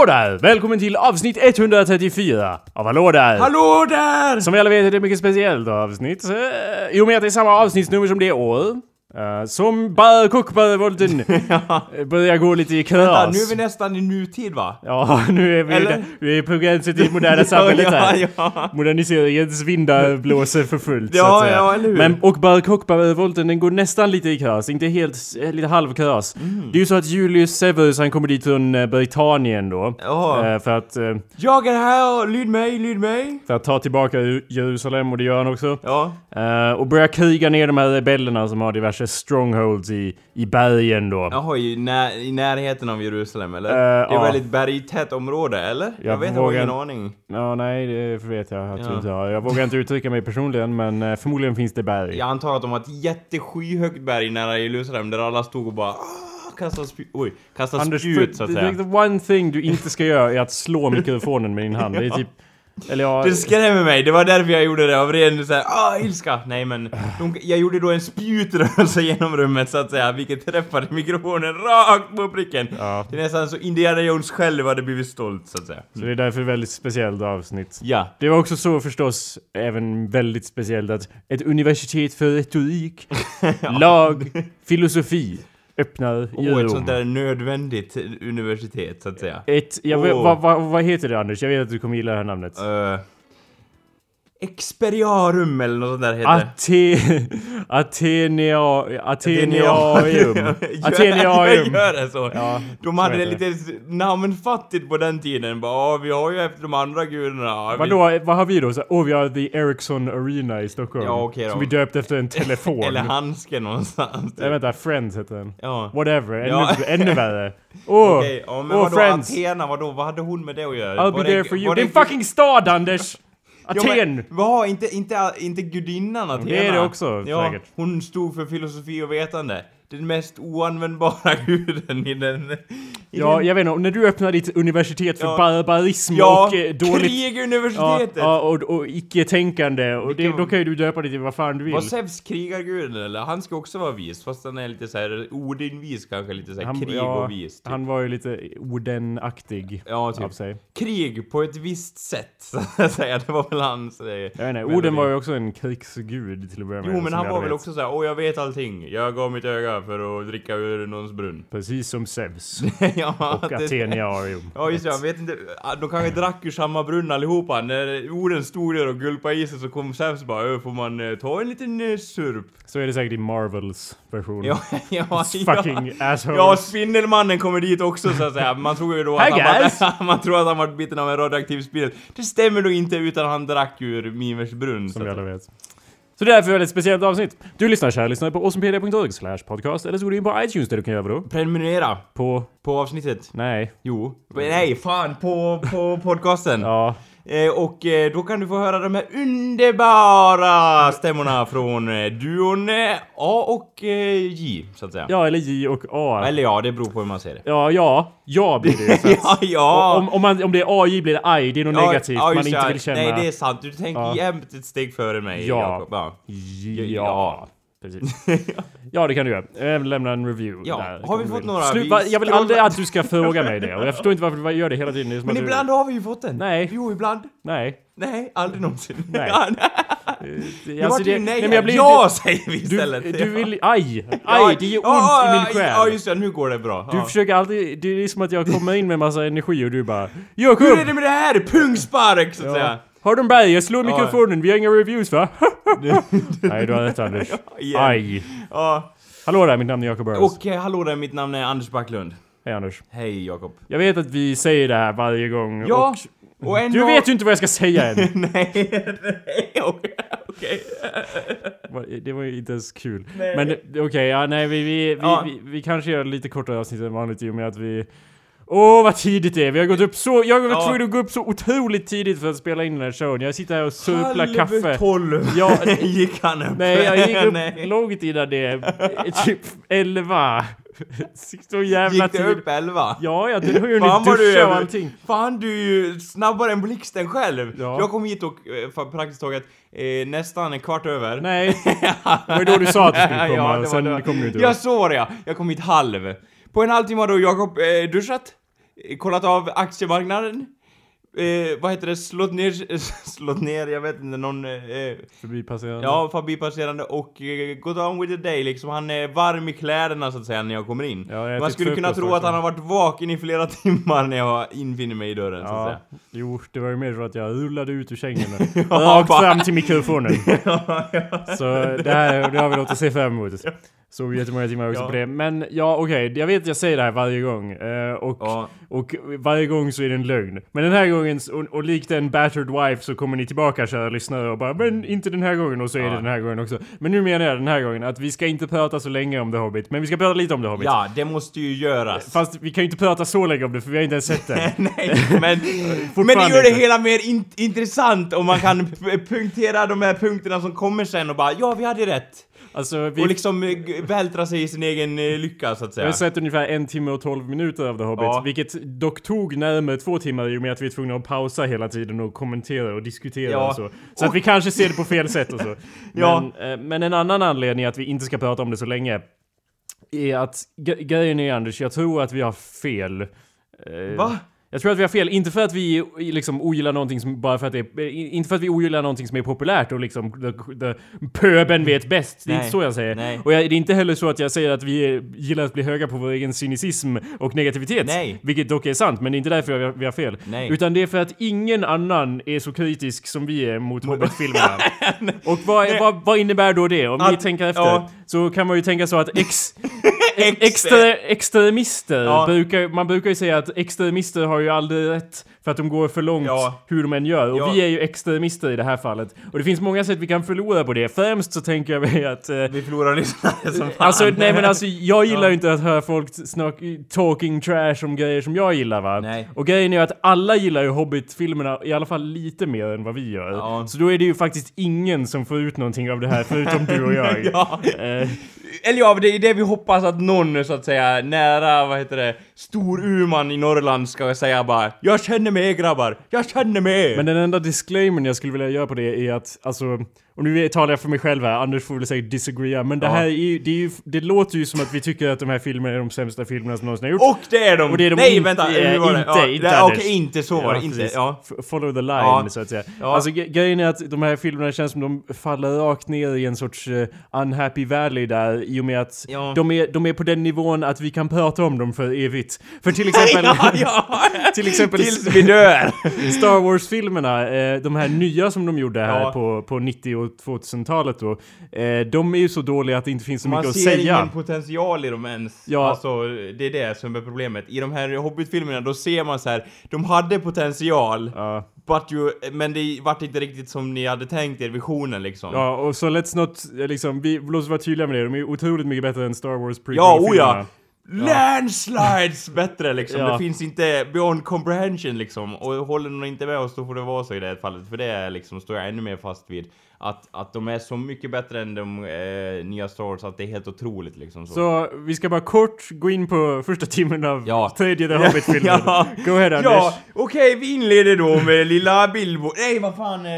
Hallå där! Välkommen till avsnitt 134 av Hallå där! Hallå där! Som vi alla vet är det ett mycket speciellt avsnitt. eh, I och med att det är samma avsnittsnummer som det år. Eh, som bara Kuckbergvolten börjar gå lite i Vänta, kras. nu är vi nästan i nutid va? Ja, nu är vi, Eller? vi är på gränsen till moderna samhället ja, här. ja. Moderniseringens vindar blåser för fullt Ja, så att säga. ja, eller hur? Men och Bar Kockbergvolten den går nästan lite i kras, inte helt, eh, lite halvkras. Mm. Det är ju så att Julius Severus han kommer dit från eh, Britannien då. Ja. Eh, För att, eh, Jag är här, lyd mig, lyd mig! för att ta tillbaka Jerusalem och det gör han också. Ja. Eh, och börja kriga ner de här rebellerna som har diverse strongholds i, i bergen då. Jaha, i, när, i närheten av Jerusalem eller? Eh, det är ja. väldigt bergtätt område, eller? Jag, Jag vet, jag har vågar- ingen aning. Ja, nej, det vet jag att Ja. inte har. Jag vågar inte uttrycka mig personligen, men eh, förmodligen finns det berg. Jag antar att de har ett jätteskyhögt berg nära Jerusalem där alla stod och bara "Ah", kastade spjut, oj, kastade Anders, spjut så att the, säga. the one thing du inte ska göra är att slå mikrofonen med din hand. Det är typ... Eller ja... Det skrämmer mig, det var därför jag gjorde det av ren såhär ah ilska. Nej men, de, jag gjorde då en spjutrörelse genom rummet så att säga, vilket träffade mikrofonen rakt på pricken. Ja. Det är nästan så Indiana Jones själv hade blivit stolt så att säga. Så det är därför väldigt speciellt avsnitt. Ja. Det var också så förstås även väldigt speciellt att ett universitet för retorik, lag, filosofi öppnar Och ett sånt där nödvändigt universitet så att säga. Ett, jag vet, Åh. vad, vad, vad heter det Anders? Jag vet att du kommer gilla det här namnet. Uh, Experiarum eller något sånt där heter. Ate... Atenea... Atenearium. Jag Atenearium. gör det så. Ja, De hade det lite namnfattigt på den tiden. Bara, "Ja, vi har ju efter de andra gudarna. Vadå, vad har vi då? Så, oh, vi har The Ericsson Arena i Stockholm. Ja, okej då. Som vi döpt efter en telefon. Eller handske någonstans. Nej vänta, Friends heter den. Ja. Whatever, ännu, Ja. ännu värre. Åh! Okej, ja, men åh, vadå Friends! Athena, vadå? Vad hade hon med det att göra? I'll Var be there for you. Det är en fucking stad Anders! Ja, Aten! men, vad? Inte, inte, inte gudinnan Athena? Det är det också, ja, säkert. Hon stod för filosofi och vetande. Den mest oanvändbara guden i den... I Ja, den, jag vet inte, när du öppnar ditt universitet för Ja. barbarism ja och eh, dåligt... Ja, kriguniversitetet! ja, och, och icke-tänkande. Och det, då kan ju du döpa det till vad fan du vill. Var Zeus krigarguden eller? Han ska också vara vis, fast han är lite såhär Odin-vis kanske, lite såhär krig ja, och vis. Typ. han var ju lite Oden-aktig Ja, av typ. sig. Krig på ett visst sätt, så att säga. Det var väl hans... eh, Jag vet inte. Oden var ju också en krigsgud till att börja med. Jo men han var väl också såhär, åh jag vet allting. Jag gav mitt öga för att dricka ur någons brunn. Precis som Zeus. ja, Och det- Atheniarium. Ja just det, jag vet inte, ah, de kanske drack ur samma brunn allihopa. När orden stod där och gulpade i sig så kom Zeus bara "Ö, får man eh, ta en liten eh, surp? Så är det säkert i Marvels version. Ja, ja, Fucking ja. assholes. Ja, Spindelmannen kommer dit också så att säga. Man tror ju då att han, var, man tror att han var biten av en radioaktiv spindel. Det stämmer nog inte utan han drack ur Mimers brunn. Som vi alla vet. Så det är därför ett väldigt speciellt avsnitt. Du lyssnar kära lyssnare på awesomepedia.org slash podcast eller så går du in på iTunes där du kan göra vadå? Prenumerera På... på avsnittet. Nej. Jo. Nej, fan på, på podcasten. Ja. Eh, och eh, då kan du få höra de här underbara stämmorna från eh, duon A och J, så att säga. Ja, eller J och A. Eller ja, det beror på hur man ser det. Ja, ja. Ja blir det ju. ja, ja! Om, om, man, om det är AI blir det aj, det är något Ja, negativt ja, man inte vill känna. Nej, det är sant. Du tänker Ja. jämt ett steg före mig, Ja. Jakob. Ja. Ja. Ja. Precis. Ja, det kan du göra. Vill lämna en review Ja, där. har vi du fått några? Slut, Vi va, jag vill aldrig att du ska fråga mig det. Och jag förstår inte varför du gör det hela tiden. Det Men ibland har vi ju fått den. Nej. Jo, ibland. Du... Nej. Nej, aldrig någonsin. Nej. Nej. Det, vart det nej. nej, men jag blir ja, inte- säger vi istället. Du, du vill... Aj! Aj! Det gör ont i min själ. Ja, just det. Nu går det bra. Du försöker alltid... Det är som att jag kommer in med massa energi och du bara... Jakob! Hur är det med det här? Pungspark, så att säga. Har de berg? Jag slår mikrofonen, vi har inga reviews va? Nej, du har rätt Anders. igen. Aj! Ja. Hallå där, mitt namn är Jakob Burrows. Och eh, hallå där, mitt namn är Anders Backlund. Hej Anders. Hej Jakob. Jag vet att vi säger det här varje gång Ja, och... och ändå... Du vet ju inte vad jag ska säga än! nej, nej, okej. okej. Va- Det var ju inte ens kul. Nej. Men det- okej, ja nej vi, vi, vi, Ja. vi, vi kanske gör lite kortare avsnitt än vanligt i och med att vi... Åh vad tidigt det är! Vi har gått upp så... Jag var Ja. tvungen att gå upp så otroligt tidigt för att spela in den här showen. Jag sitter här och surplar Halv kaffe. tolv Ja, gick han upp. Nej, jag gick upp Nej. långt innan det. Typ 11. Så jävla Gick det tidigt. upp elva? Ja, jag har ju hunnit du duscha och allting. Fan du är ju snabbare än blixten själv! Ja. Jag kom hit och eh, praktiskt taget eh, nästan en kvart över. Nej, det var då du sa att du skulle komma, ja, var sen kom du inte. Ja, så var det ja. Jag kom hit halv. På en halvtimme har då Jakob eh, duschat. Kollat av aktiemarknaden. Eh, vad heter det? Slått ner, slått ner, jag vet inte, någon... Eh, Förbipasserande. ja, förbipasserande och eh, gått on with the day liksom. Han är varm i kläderna så att säga när jag kommer in. Ja, jag Man ätit skulle kunna tro att han har varit vaken i flera timmar när jag infinner mig i dörren så att säga. Ja, jo, det var ju mer så att jag rullade ut ur sängen Ja, Rakt fram till mikrofonen. ja, ja. Så det här det har vi att se fram emot. Så jättemånga timmar också Ja. på det. Men ja, okej, jag vet att jag säger det här varje gång. eh, och, Ja. och varje gång så är det en lögn. Men den här gången, och, och likt en battered wife så kommer ni tillbaka kära lyssnare och bara Men inte den här gången och så är Ja. det den här gången också. Men nu menar jag den här gången att vi ska inte prata så länge om The Hobbit. Men vi ska prata lite om The Hobbit. ja, det måste ju göras. Fast vi kan ju inte prata så länge om det för vi har inte ens sett det. Nej, men, men det gör det hela mer in, intressant om man kan punktera de här punkterna som kommer sen och bara ja, vi hade rätt. Alltså, vi, Och liksom eh, vältra sig i sin egen eh, lycka så att Jag säga. har sett ungefär en timme och 12 minuter av The Hobbit, Ja. vilket dock tog närmare två timmar i och med att vi är tvungna att pausa hela tiden och kommentera och diskutera Ja. och så. Så att vi kanske ser det på fel sätt och så. Ja. Men, eh, men en annan anledning att vi inte ska prata om det så länge är att grejen är Anders, jag tror att vi har fel. Va? Jag tror att vi har fel, inte för att vi liksom ogillar någonting som bara för att det är, inte för att vi ogillar någonting som är populärt och liksom the, the, pöben vet bäst. Det är Nej. inte så jag säger. Nej. Och jag, det är inte heller så att jag säger att vi gillar att bli höga på vår egen cynism och negativitet. Nej. Vilket dock är sant, men det är inte därför vi har, vi har fel. Nej. Utan det är för att ingen annan är så kritisk som vi är mot Hobbit-filmerna. och vad, vad, vad innebär då det? Om ni Att- tänker efter. ja. Så kan man ju tänka så att ex, Ex- extra, extremister, Ja. brukar, man brukar ju säga att extremister har ju aldrig rätt för att de går för långt Ja. hur de än gör. Och Ja. vi är ju extremister i det här fallet. Och det finns många sätt vi kan förlora på det. Främst så tänker jag mig att... Eh, Vi förlorar lyssnare som fan. Alltså nej men alltså jag gillar Ja. ju inte att höra folk snack, talking trash om grejer som jag gillar va. Nej. Och grejen är ju att alla gillar ju Hobbit-filmerna i alla fall lite mer än vad vi gör. Så då är det ju faktiskt ingen som får ut någonting av det här förutom du och jag. Ja. Eh, eller ja, det är det vi hoppas att någon så att säga nära, vad heter det, stor urman i Norrland ska säga bara Jag känner med grabbar, jag känner med! men den enda disclaimern jag skulle vilja göra på det är att alltså och nu talar jag för mig själv här, Anders får väl säkert disagreea, men det Ja. här är ju, det, är ju, det låter ju som att vi tycker att de här filmerna är de sämsta filmerna som någonsin har gjorts. Och det är de! Och det är de Nej inte- vänta, eh, hur var det? inte- ja, inte. Okej, inte så var det, inte. Ja. Follow the line, Ja. så att säga. Ja. Alltså grejen är att de här filmerna känns som de faller rakt ner i en sorts eh, unhappy valley där i och med att de, är, de är på den nivån att vi kan prata om dem för evigt. För till exempel... ja, ja. till exempel Tills vi dör! Star Wars-filmerna, eh, de här nya som de gjorde här på, på 90 och 2000-talet då, eh, de är ju så dåliga att det inte finns så Man mycket att ser säga. ingen potential i dem ens. Ja. Alltså, det är det som är problemet. I de här Hobbit-filmerna, då ser man så här, de hade potential, Ja. but you, men det vart inte riktigt som ni hade tänkt er, visionen liksom. Ja, och så let's not, liksom, vi, låt oss vara tydliga med det, de är otroligt mycket bättre än Star Wars Ja, prequel-filmerna. oh ja! Landslides bättre liksom. Ja. Det finns inte beyond comprehension liksom. Och håller någon inte med oss då får det vara så i det här fallet. För det är liksom, står jag ännu mer fast vid. Att, att de är så mycket bättre än de eh, nya Star Wars att det är helt otroligt liksom. Så. Så vi ska bara kort gå in på första timmen av Ja. tredje The Hobbit-filmen. ja. Go ahead Anders. Ja, okej vi inleder då med lilla Bilbo. Nej vad fan... Eh...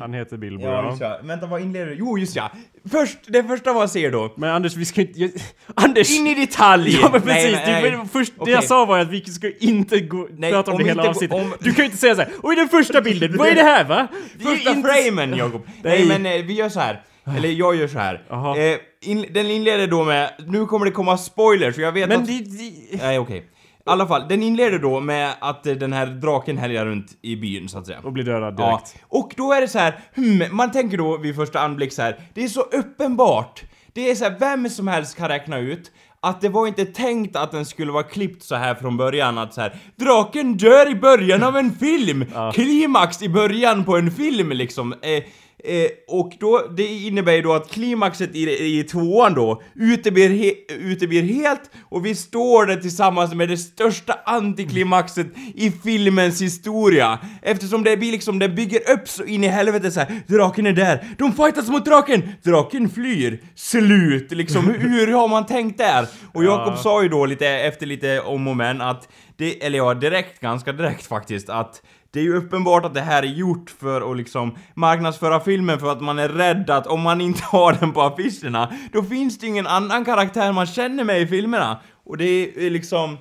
Han heter Bilbo, Ja, ja. Vänta vad inleder du? Jo just ja. Först, det första man ser då. Men Anders, vi ska inte... Jag, Anders! In i detalj! Ja men precis, Nej, nej, Det, nej. först, det Okej. jag sa var att vi ska inte gå, Nej, prata om, om det hela avsnittet. om- Du kan ju inte säga såhär Oj den första bilden, vad är det här va? Det är Första inte- framen Jakob! Nej men eh, vi gör så här. Eller jag gör så här. Eh, in, den inleder då med, nu kommer det komma spoilers för jag vet Men att... det... det Nej okej. I alla fall, den inleder då med att eh, den här draken härjar runt i byn så att säga. och blir dödad Ja, direkt. och då är det så här, hmm, man tänker då vid första anblick så här, det är så uppenbart. Det är så här, vem som helst kan räkna ut att det var inte tänkt att den skulle vara klippt så här från början att så här, draken dör i början av en film! Klimax i början på en film liksom. Eh, Eh, och då, det innebär ju då att klimaxet i, i tvåan då uteblir, he, uteblir helt och vi står där tillsammans med det största antiklimaxet i filmens historia. Eftersom det blir liksom, det bygger upp så in i helvete så här. draken är där, de fightas mot draken, draken flyr, slut liksom. hur, hur har man tänkt där? Och Jakob sa ju då lite, efter lite om och men att det, eller ja, direkt, ganska direkt faktiskt, att det är ju uppenbart att det här är gjort för att liksom marknadsföra filmen för att man är rädd att om man inte har den på affischerna, då finns det ju ingen annan karaktär man känner med i filmerna. Och det är liksom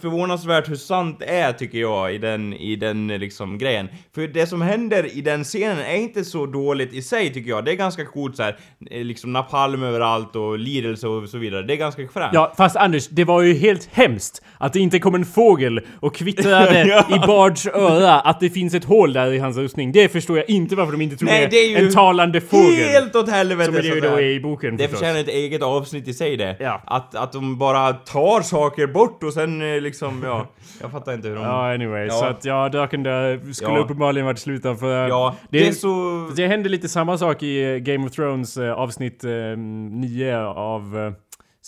förvånansvärt hur sant det är tycker jag i den, i den eh, liksom grejen. För det som händer i den scenen är inte så dåligt i sig tycker jag. Det är ganska coolt så här, eh, liksom napalm överallt och lidelse och så vidare. Det är ganska fränt. Ja, fast Anders, det var ju helt hemskt att det inte kom en fågel och kvittrade Ja. i Bards öra att det finns ett hål där i hans rustning. Det förstår jag inte varför de inte tog Nej, med det är ju en talande fågel. Helt åt helvete! Som det ju då är i boken Det förstås. förtjänar ett eget avsnitt i sig det. Ja. Att, att de bara tar saker bort och sen eh, liksom, ja. Jag fattar inte hur de... Ja, anyway. Ja. Så att ja, där skulle Ja. uppenbarligen varit sluten för... Ja, det, är så... Det hände lite samma sak i eh, Game of Thrones eh, avsnitt 9 av eh,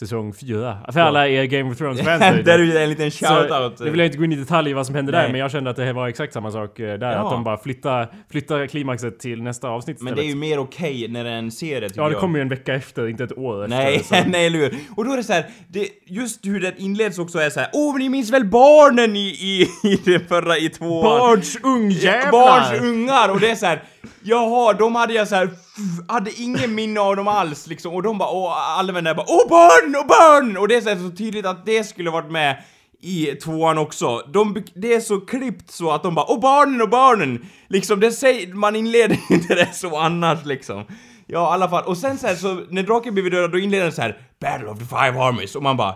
säsong 4. För alla er Game of Thrones-fans där är en liten shoutout. Nu vill jag inte gå in i detalj i vad som hände där, men jag kände att det var exakt samma sak eh, där. Ja. Att de bara flyttar, flyttar klimaxet till nästa avsnitt Men det är ju mer okej när det är en serie tycker Ja, det kommer ju en vecka efter, inte ett år Nej, efter. så- nej eller hur? Och då är det så här, det, just hur den inleds också är så här. Åh, men ni minns väl barnen i, i, i den förra, i tvåan? Bards ungjävlar! Barns ungar! Och det är så här. Jaha, de hade jag så här, hade ingen minne av dem alls liksom. Och de bara, och alla vänner bara, åh barn, och barn! Och det är så, här, så tydligt att det skulle varit med i tvåan också. De, det är så klippt så att de bara, åh barnen och barnen! Liksom, det säger, man inleder inte det så annars liksom. Ja, i alla fall. Och sen så här, så när draken blir dödad, då inleder den så här, Battle of the Five Armies, och man bara,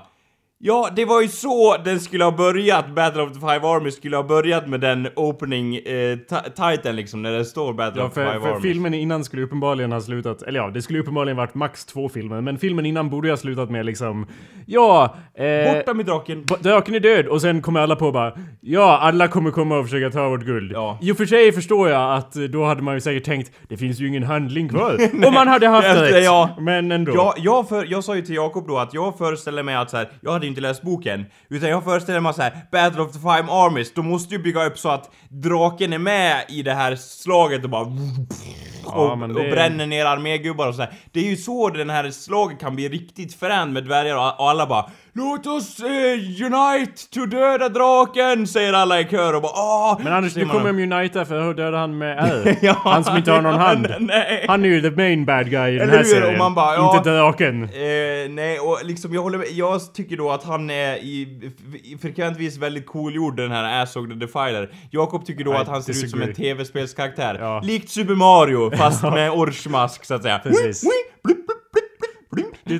Ja, det var ju så den skulle ha börjat, Battle of the Five Armies skulle ha börjat med den opening eh, ti- titeln liksom, när det står Battle Ja, of the Five för Armies. filmen innan skulle uppenbarligen ha slutat, eller ja, det skulle uppenbarligen varit max två filmer, men filmen innan borde ju ha slutat med liksom, ja, eh, Borta med draken! Draken är död och sen kommer alla på bara Ja, alla kommer komma och försöka ta vårt guld. Ja. I och för sig förstår jag att eh, då hade man ju säkert tänkt Det finns ju ingen handling kvar. Om man hade haft rätt. ja. Men ändå. Jag, jag, för, jag sa ju till Jakob då att jag föreställer mig att så här, jag hade ju inte läst boken, utan jag föreställer mig så här, Battle of the Five Armies, de måste ju bygga upp så att draken är med i det här slaget och bara Ja, och, och det- bränner ner armégubbar och så här. Det är ju så den här slaget kan bli riktigt fränt med dvärgar och, och alla bara Låt oss eh, unite to döda draken! Säger alla i kör och bara åh! Men Anders, nu man kommer de unita för hur dödade han med R? Ja, han som inte har någon hand. nej. Han är ju the main bad guy i den här hur? Och serien. man bara, ja. Inte draken. Eh, nej, och liksom jag håller med, jag tycker då att han är i, i frekventvis väldigt coolgjord den här Azog the Defiler. Jakob tycker då I att han ser ut som en tv-spelskaraktär. Ja. Likt Super Mario, fast med orchmask så att säga. Precis.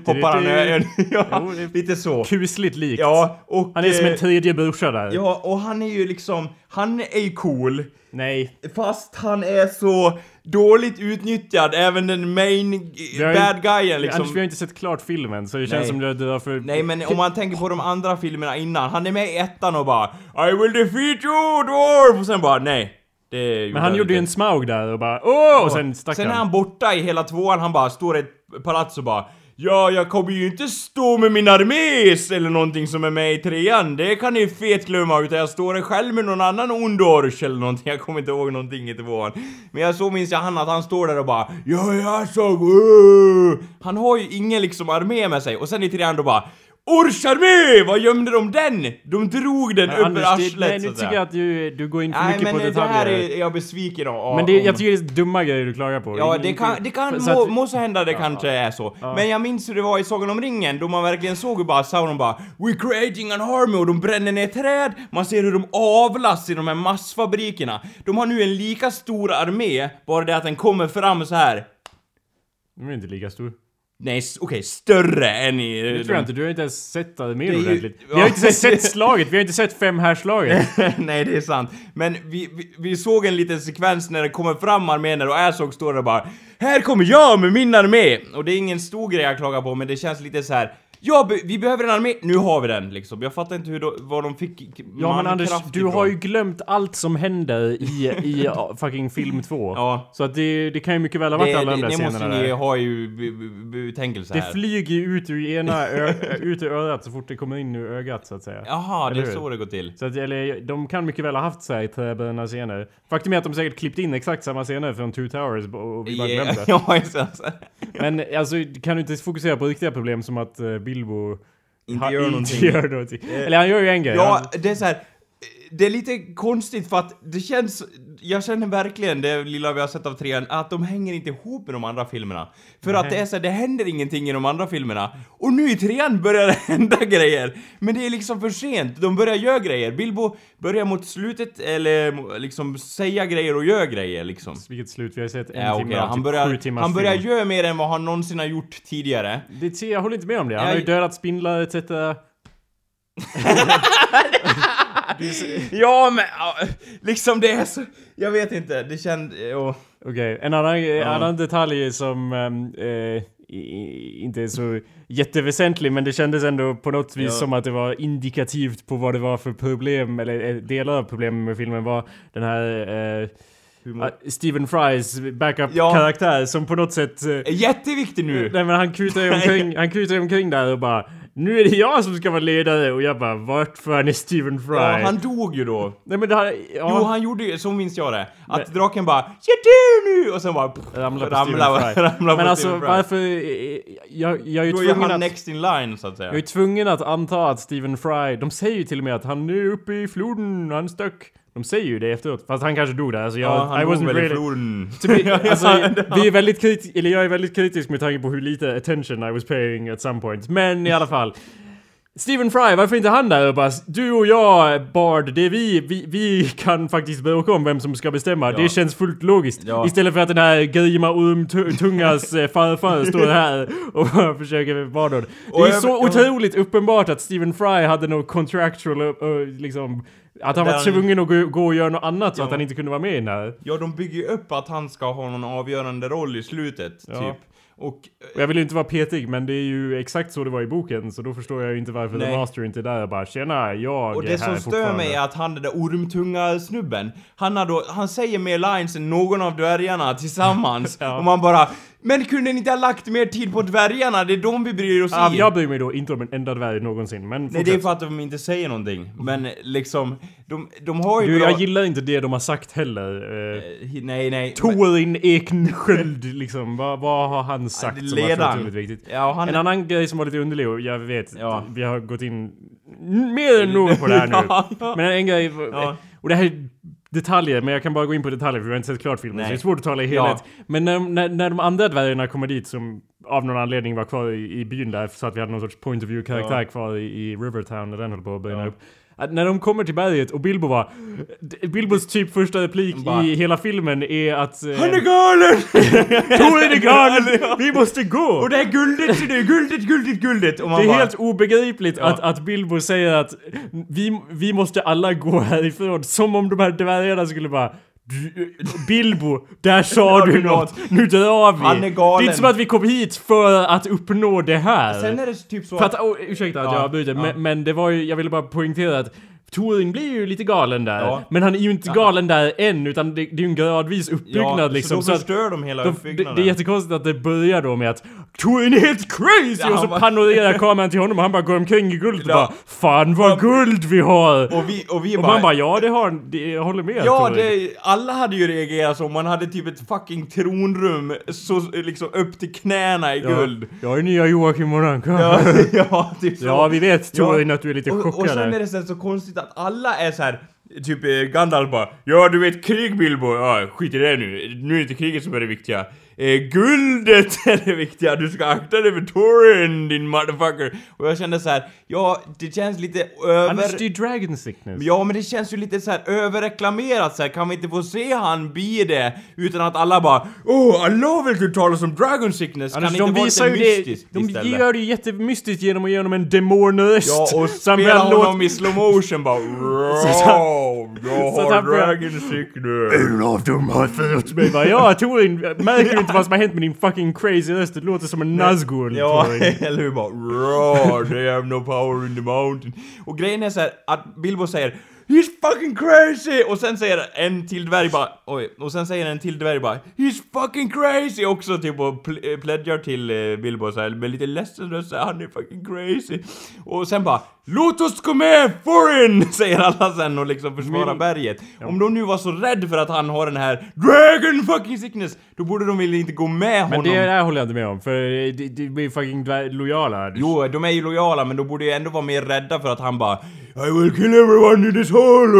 Hoppar han över ja, Jo, lite så. Kusligt likt. Ja, och... Han är som eh, en tredje brorsa där. Ja, och han är ju liksom, han är ju cool. Nej. Fast han är så dåligt utnyttjad, även den main bad guyen liksom. Anders, vi har inte sett klart filmen, så det känns Nej. som det drar för... Nej men om man tänker på de andra filmerna innan, han är med i ettan och bara I will defeat you dwarf! Och sen bara nej. Det Men han gjorde ju en smaug där och bara åh! Och sen stack Sen är han. han borta i hela tvåan, han bara står i ett palats och bara Ja, jag kommer ju inte stå med min armés eller någonting som är med i trean. Det kan ni fet glömma, utan jag står själv med någon annan ond orch eller någonting. Jag kommer inte ihåg någonting i tvåan. Men jag så minns jag han att han står där och bara Ja, jag såg... Uh. Han har ju ingen liksom armé med sig. Och sen i trean då bara Orcharmé! Vad gömde de den? De drog den Men det, arslet nej, så nu tycker jag att du, du går in för Nej mycket men på det detaljer. här är jag besviken av. Men det, jag tycker det är dumma grejer du klagar på. Ja, det kan, det kan så må, att- måste hända det kanske är så. Men jag minns hur det var i Sagan om ringen, då man verkligen såg hur bara Sauron bara We're creating an army och de bränner ner träd, man ser hur de avlas i de här massfabrikerna. De har nu en lika stor armé, bara det att den kommer fram så här. De är inte lika stor. Nej, okej, större än i... Det tror jag inte, du har inte ens sett ju- ordentligt. Vi har inte sett, sett slaget, vi har inte sett fem här slaget. Nej, det är sant. Men vi, vi, vi såg en liten sekvens när det kommer fram arméer och Azog står där och bara Här kommer jag med min armé! Och det är ingen stor grej jag klagar på, men det känns lite så här. Ja, vi behöver en armé, nu har vi den liksom. Jag fattar inte hur då, var de fick Ja men Anders, du ifrån. har ju glömt allt som händer i, i ja, fucking film 2. Ja. Så att det, det kan ju mycket väl ha varit Det, alla de det, där det måste scenerna ni där. ha ju be- be- betänkelse Det här. flyger ju ut ur ena ut ur örat så fort det kommer in ur ögat så att säga. Jaha, det är så det går till. Så att, eller, de kan mycket väl ha haft så här träbränna scener. Faktum är att de säkert klippt in exakt samma scener från Two Towers och vi bara Yeah. glömde. ja, just det. Men alltså, kan du inte fokusera på riktiga problem som att uh, Bilbo Inte gör någonting. gör någonting. Eller han gör ju en grej. Ja, Han, det är så här. Det är lite konstigt för att det känns, jag känner verkligen det lilla vi har sett av trean, att de hänger inte ihop med de andra filmerna. För att det är så här, det händer ingenting i de andra filmerna. Och nu i trean börjar det hända grejer. Men det är liksom för sent, de börjar göra grejer. Bilbo börjar mot slutet, eller liksom säga grejer och gör grejer liksom. Vilket slut, vi har sett en Ja, timme okej, av han typ börjar, sju timmars han börjar film. göra mer än vad han någonsin har gjort tidigare. Det, jag håller inte med om det. Han har ju Jag- dödat spindlar etc. Ja, men ja, liksom det är så, jag vet inte, det ja. Okej, en annan, en annan detalj som ehm, eh, i- inte är så jätteväsentlig men det kändes ändå på något vis Ja. som att det var indikativt på vad det var för problem, eller eh, delar av problemen med filmen var den här eh, Humor. ah, Stephen Frys Ja. backup-karaktär som på något sätt... eh, Är jätteviktig nu! Nej men han kutar ju omkring, han kutar omkring där och bara Nu är det jag som ska vara ledare och jag bara vart fan är Stephen Fry? Ja, han dog ju då. Nej men det här, ja, Jo, han gjorde ju, så minns jag det. Att draken bara 'Jag dör nu!' och sen bara... pff, ramlar på ramlar- Stephen Fry. ramlar på men alltså Stephen Fry. varför... Jag, jag är ju Då är tvungen han att... next in line, så att säga. Jag är tvungen att anta att Stephen Fry, de säger ju till och med att han är uppe i floden, han stack. De säger ju det efteråt, fast han kanske dog där. Alltså jag, Ja, han I wasn't väl really... floden. Be, alltså, vi är väldigt kritisk, eller jag är väldigt kritisk med tanke på hur lite attention I was paying at some point. Men i alla fall. Stephen Fry, varför inte han där och bara Du och jag, Bard, det är vi, vi, vi kan faktiskt bråka om vem som ska bestämma. Ja. Det känns fullt logiskt. Ja. Istället för att den här Grima Ormtungas eh, farfar står här och försöker vara någon. Det är så otroligt uppenbart att Stephen Fry hade något contractual, uh, uh, liksom att han var tvungen att gå, gå och göra något annat så Ja. att han inte kunde vara med i den här. Ja, de bygger ju upp att han ska ha någon avgörande roll i slutet, Ja. typ. Och... Och jag vill ju inte vara petig men det är ju exakt så det var i boken så då förstår jag ju inte varför Nej. The Master inte är där och bara Tjena, jag Och är det här som stör fortfarande." mig är att han den där ormtunga snubben, han har då, han säger mer lines än någon av dvärgarna tillsammans. Ja. Och man bara Men kunde ni inte ha lagt mer tid på dvärgarna? Det är de vi bryr oss Ja, i. jag bryr mig då inte om en enda dvärg någonsin men Nej, det är för att de inte säger någonting. Men liksom, de, de har ju du, bra... jag gillar inte det de har sagt heller. Eh, Nej, nej. Torin Ekensköld liksom, vad, vad har han sagt det som var otroligt viktigt? Ja, han... En annan grej som var lite underlig och jag vet, Ja. vi har gått in mer än nog på det här nu. Ja. Men en grej, Ja. och det här är detaljer, men jag kan bara gå in på detaljer för vi har inte sett klart filmen Nej. så det är svårt att tala i Ja. helhet. Men när, när, när de andra dvärgarna kommer dit som av någon anledning var kvar i, i byn där så att vi hade någon sorts point of view karaktär Ja. kvar i, i Rivertown när den höll på att brinna Ja. upp. Att när de kommer till berget och Bilbo var... Bilbos typ första replik Bara- i hela filmen är att... eh, Han är galen! Torin är galen! Vi måste gå! Och det är guldet, det är guldet, guldet, guldet! Och man Det är bara, helt obegripligt Ja. att, att Bilbo säger att vi, vi måste alla gå härifrån. Som om de här dvärgarna skulle bara "Du- Bilbo, där sa du något. Nu drar vi. Han är galen. Det är inte som att vi kom hit för att uppnå det här. Sen är det typ så För att, oh, ursäkta att Ja, jag avbryter, ja. men, men det var ju, jag ville bara poängtera att Torin blir ju lite galen där. Ja. Men han är ju inte galen där än, utan det, det är ju en gradvis uppbyggnad ja, liksom. Så då att- förstör de hela de, det, uppbyggnaden. det är jättekonstigt att det börjar då med att Torin är helt crazy! Ja, och så bara- panorerar kameran till honom och han bara går omkring i guld och Ja. bara Fan vad guld vi har! Och vi, och vi Och bara... man bara ja det har det, jag håller med Ja, det, alla hade ju reagerat så. Man hade typ ett fucking tronrum så liksom upp till knäna i ja. guld. Jag är nya Joakim Anka. Ja, ja, typ så. Ja, vi vet Torin att du är lite och, chockad och sen är det så, så konstigt att alla är så här. Typ eh, Gandalf bara Ja du vet krig Bilbo, ja skit i det nu. Nu är det inte kriget som är det viktiga. Eh, guldet är det viktiga, du ska akta dig för Torin din motherfucker. Och jag kände så här, ja det känns lite över... Annars det är dragon sickness. Ja men det känns ju lite så här överreklamerat så här. kan vi inte få se han bli det? Utan att alla bara Åh, alla vill du tala som Dragon Sickness, Annars, kan de inte vara ju lite det, mystiskt de istället? gör det ju jättemystiskt genom att ge honom en demonröst. Ja, och spela honom i slow motion bara Wow, jag har Dragon Sickness En av dem har fört mig Ja Torin, märker inte vad som har hänt med din fucking crazy röst? Det låter som en Nazgul Ja, eller hur? Bara Raw, they have no power in the mountain. Och grejen är så här att Bilbo säger He's fucking crazy! Och sen säger en till dvärg bara Oj, och sen säger en till dvärg bara He's fucking crazy! Också typ och pl- pledgar till eh, Bilbo så här med lite ledsen röst Han är fucking crazy! Och sen bara Låt oss gå med foreign! Säger alla sen och liksom försvarar Min- berget. Om de nu var så rädd för att han har den här Dragon fucking sickness, då borde de väl inte gå med Men honom. det där håller jag inte med om, för det, det blir fucking dvär- lojala. Jo, de är ju lojala men de borde ju ändå vara mer rädda för att han bara I will kill everyone in this hole!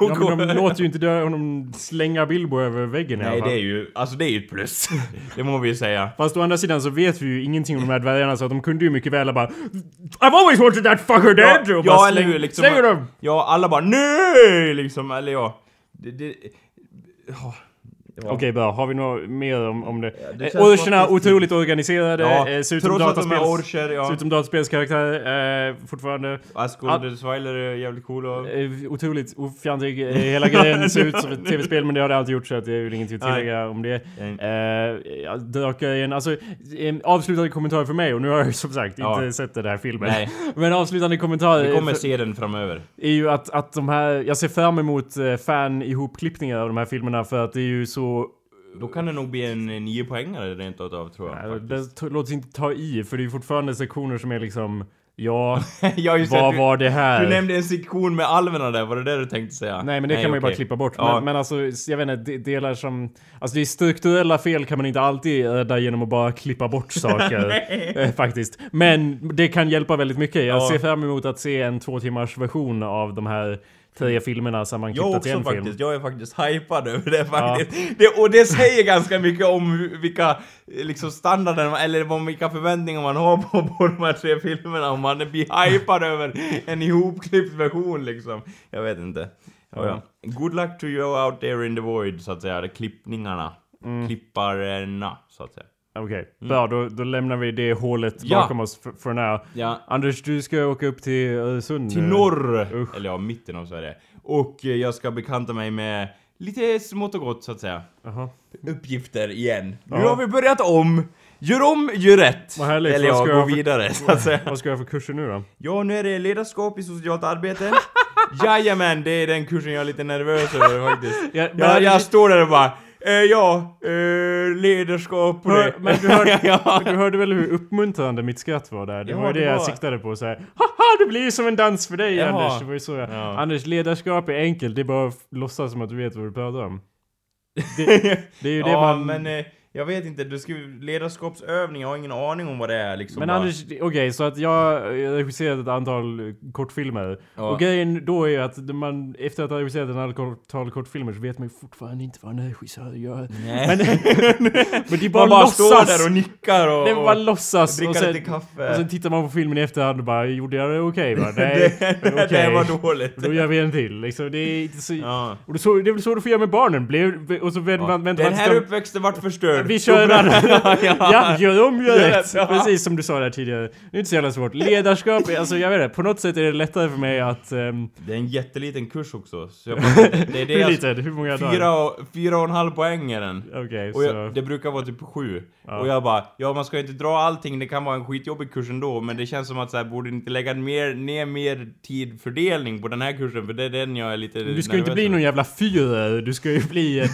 Ja, men de låter ju inte dö honom slänga Bilbo över väggen i alla Nej fall. det är ju, alltså det är ju ett plus. det må vi ju säga. Fast å andra sidan så vet vi ju ingenting om de här dvärgarna så att de kunde ju mycket väl bara I've always wanted that fucker dead! Ja, och ja bara eller hur liksom. Slänger dem! Ja, alla bara NEJ! Liksom, eller ja. Det, det, ja. Ja. Okej bra, har vi något mer om, om det? det Eh, Orcherna otroligt organiserade, Ja, eh, ser ut som dataspels... ja. Dataspelskaraktärer, eh, fortfarande. Asgold Swiler är jävligt cool och... Eh, otroligt ofjantig. Eh, hela grejen ser ut som ett tv-spel men det har det alltid gjort så att det är väl ingenting att tillägga om det. Nej. Eh, ja, Drakgrejen, alltså en avslutande kommentar för mig och nu har jag som sagt Ja. inte sett den här filmen. Nej. Men avslutande kommentar Vi kommer för, se den framöver. är ju att, att de här, jag ser fram emot eh, fan ihopklippningar av de här filmerna för att det är ju så Då kan det nog bli en nio poängare rent utav tror jag. Nej, det låt sig inte ta i för det är fortfarande sektioner som är liksom Ja, jag har ju sett, vad du, var det här? du nämnde en sektion med alverna där, var det det du tänkte säga? Nej men det kan man ju bara klippa bort. Ja. Men, men alltså, jag vet inte, de- delar som... Alltså det är strukturella fel kan man inte alltid rädda genom att bara klippa bort saker. eh, faktiskt. Men det kan hjälpa väldigt mycket. Jag Ja. ser fram emot att se en två timmars version av de här tre filmerna Jag sammanklippta till också en faktiskt, film. jag är faktiskt hypad över det faktiskt. Det, och det säger ganska mycket om vilka liksom standarder, eller om vilka förväntningar man har på, på de här tre filmerna, om man blir hypad över en ihopklippt version liksom. Jag vet inte. Ja, ja. Good luck to you out there in the void, så att säga. Klippningarna. Mm. Klipparna, så att säga. Okej, bra då, då lämnar vi det hålet Mm. Ja. bakom oss för, för now. Ja. Anders, du ska åka upp till Öresund Till norr! Usch. Eller ja, mitten av Sverige. Och eh, jag ska bekanta mig med lite smått och gott, så att säga. Jaha. uppgifter igen. Nu har vi börjat om. Gör om, gör rätt. Vad härligt. Eller ja, ska gå jag för- vidare så att säga. Vad ska jag för kurser nu då? Ja, nu är det ledarskap i socialt arbete. Jajamän, det är den kursen jag är lite nervös över faktiskt. Ja, jag, jag står där och bara eh, ja, eh, ledarskap och Hör, det. men du hörde, ja. du hörde väl hur uppmuntrande mitt skratt var där? Det Ja, var ju det, det jag var- siktade på så här. Haha, det blir ju som en dans för dig Jaha. Anders! Det var ju så jag... Ja. Anders, ledarskap är enkelt, det är bara att låtsas som att du vet vad du pratar om. Det, det är ju det ja, man... men eh, jag vet inte, du skriver ledarskapsövning, jag har ingen aning om vad det är liksom. Men bara. Anders, okej, så att jag har regisserat ett antal kortfilmer. Ja. Och grejen då är ju att man, efter att ha regisserat ett antal kortfilmer så vet man ju fortfarande inte vad en regissör gör. Nej. Men, men det är bara, Man bara låtsas! står där och nickar och, det är bara och låtsas! Och sen, lite kaffe. och sen tittar man på filmen i efterhand och bara, gjorde jag det okej va? Nej, det, okej. det var dåligt. Då gör vi en till liksom. Det är inte så... Ja. Och det, är väl så du får göra med barnen. Blev, och så väntar man... väntar Den här de- uppväxten vart förstörd. Vi kör en annan. ja, gör om, gör rätt. ja. Precis som du sa där tidigare. Det är inte så jävla svårt. Ledarskap, alltså jag vet inte, på något sätt är det lättare för mig att... ehm, Det är en jätteliten kurs också. Så jag bara, det är det hur jag, lite? Hur många dagar? fyra, och, fyra och en halv poäng är den. Okej, Och så... jag, det brukar vara typ sju. Ja. Och jag bara, ja man ska ju inte dra allting, det kan vara en skitjobbig kurs ändå, men det känns som att så här, borde inte lägga mer, ner mer tid fördelning på den här kursen, för det är den jag är lite Du ska ju inte bli någon jävla fyrer, du ska ju bli en,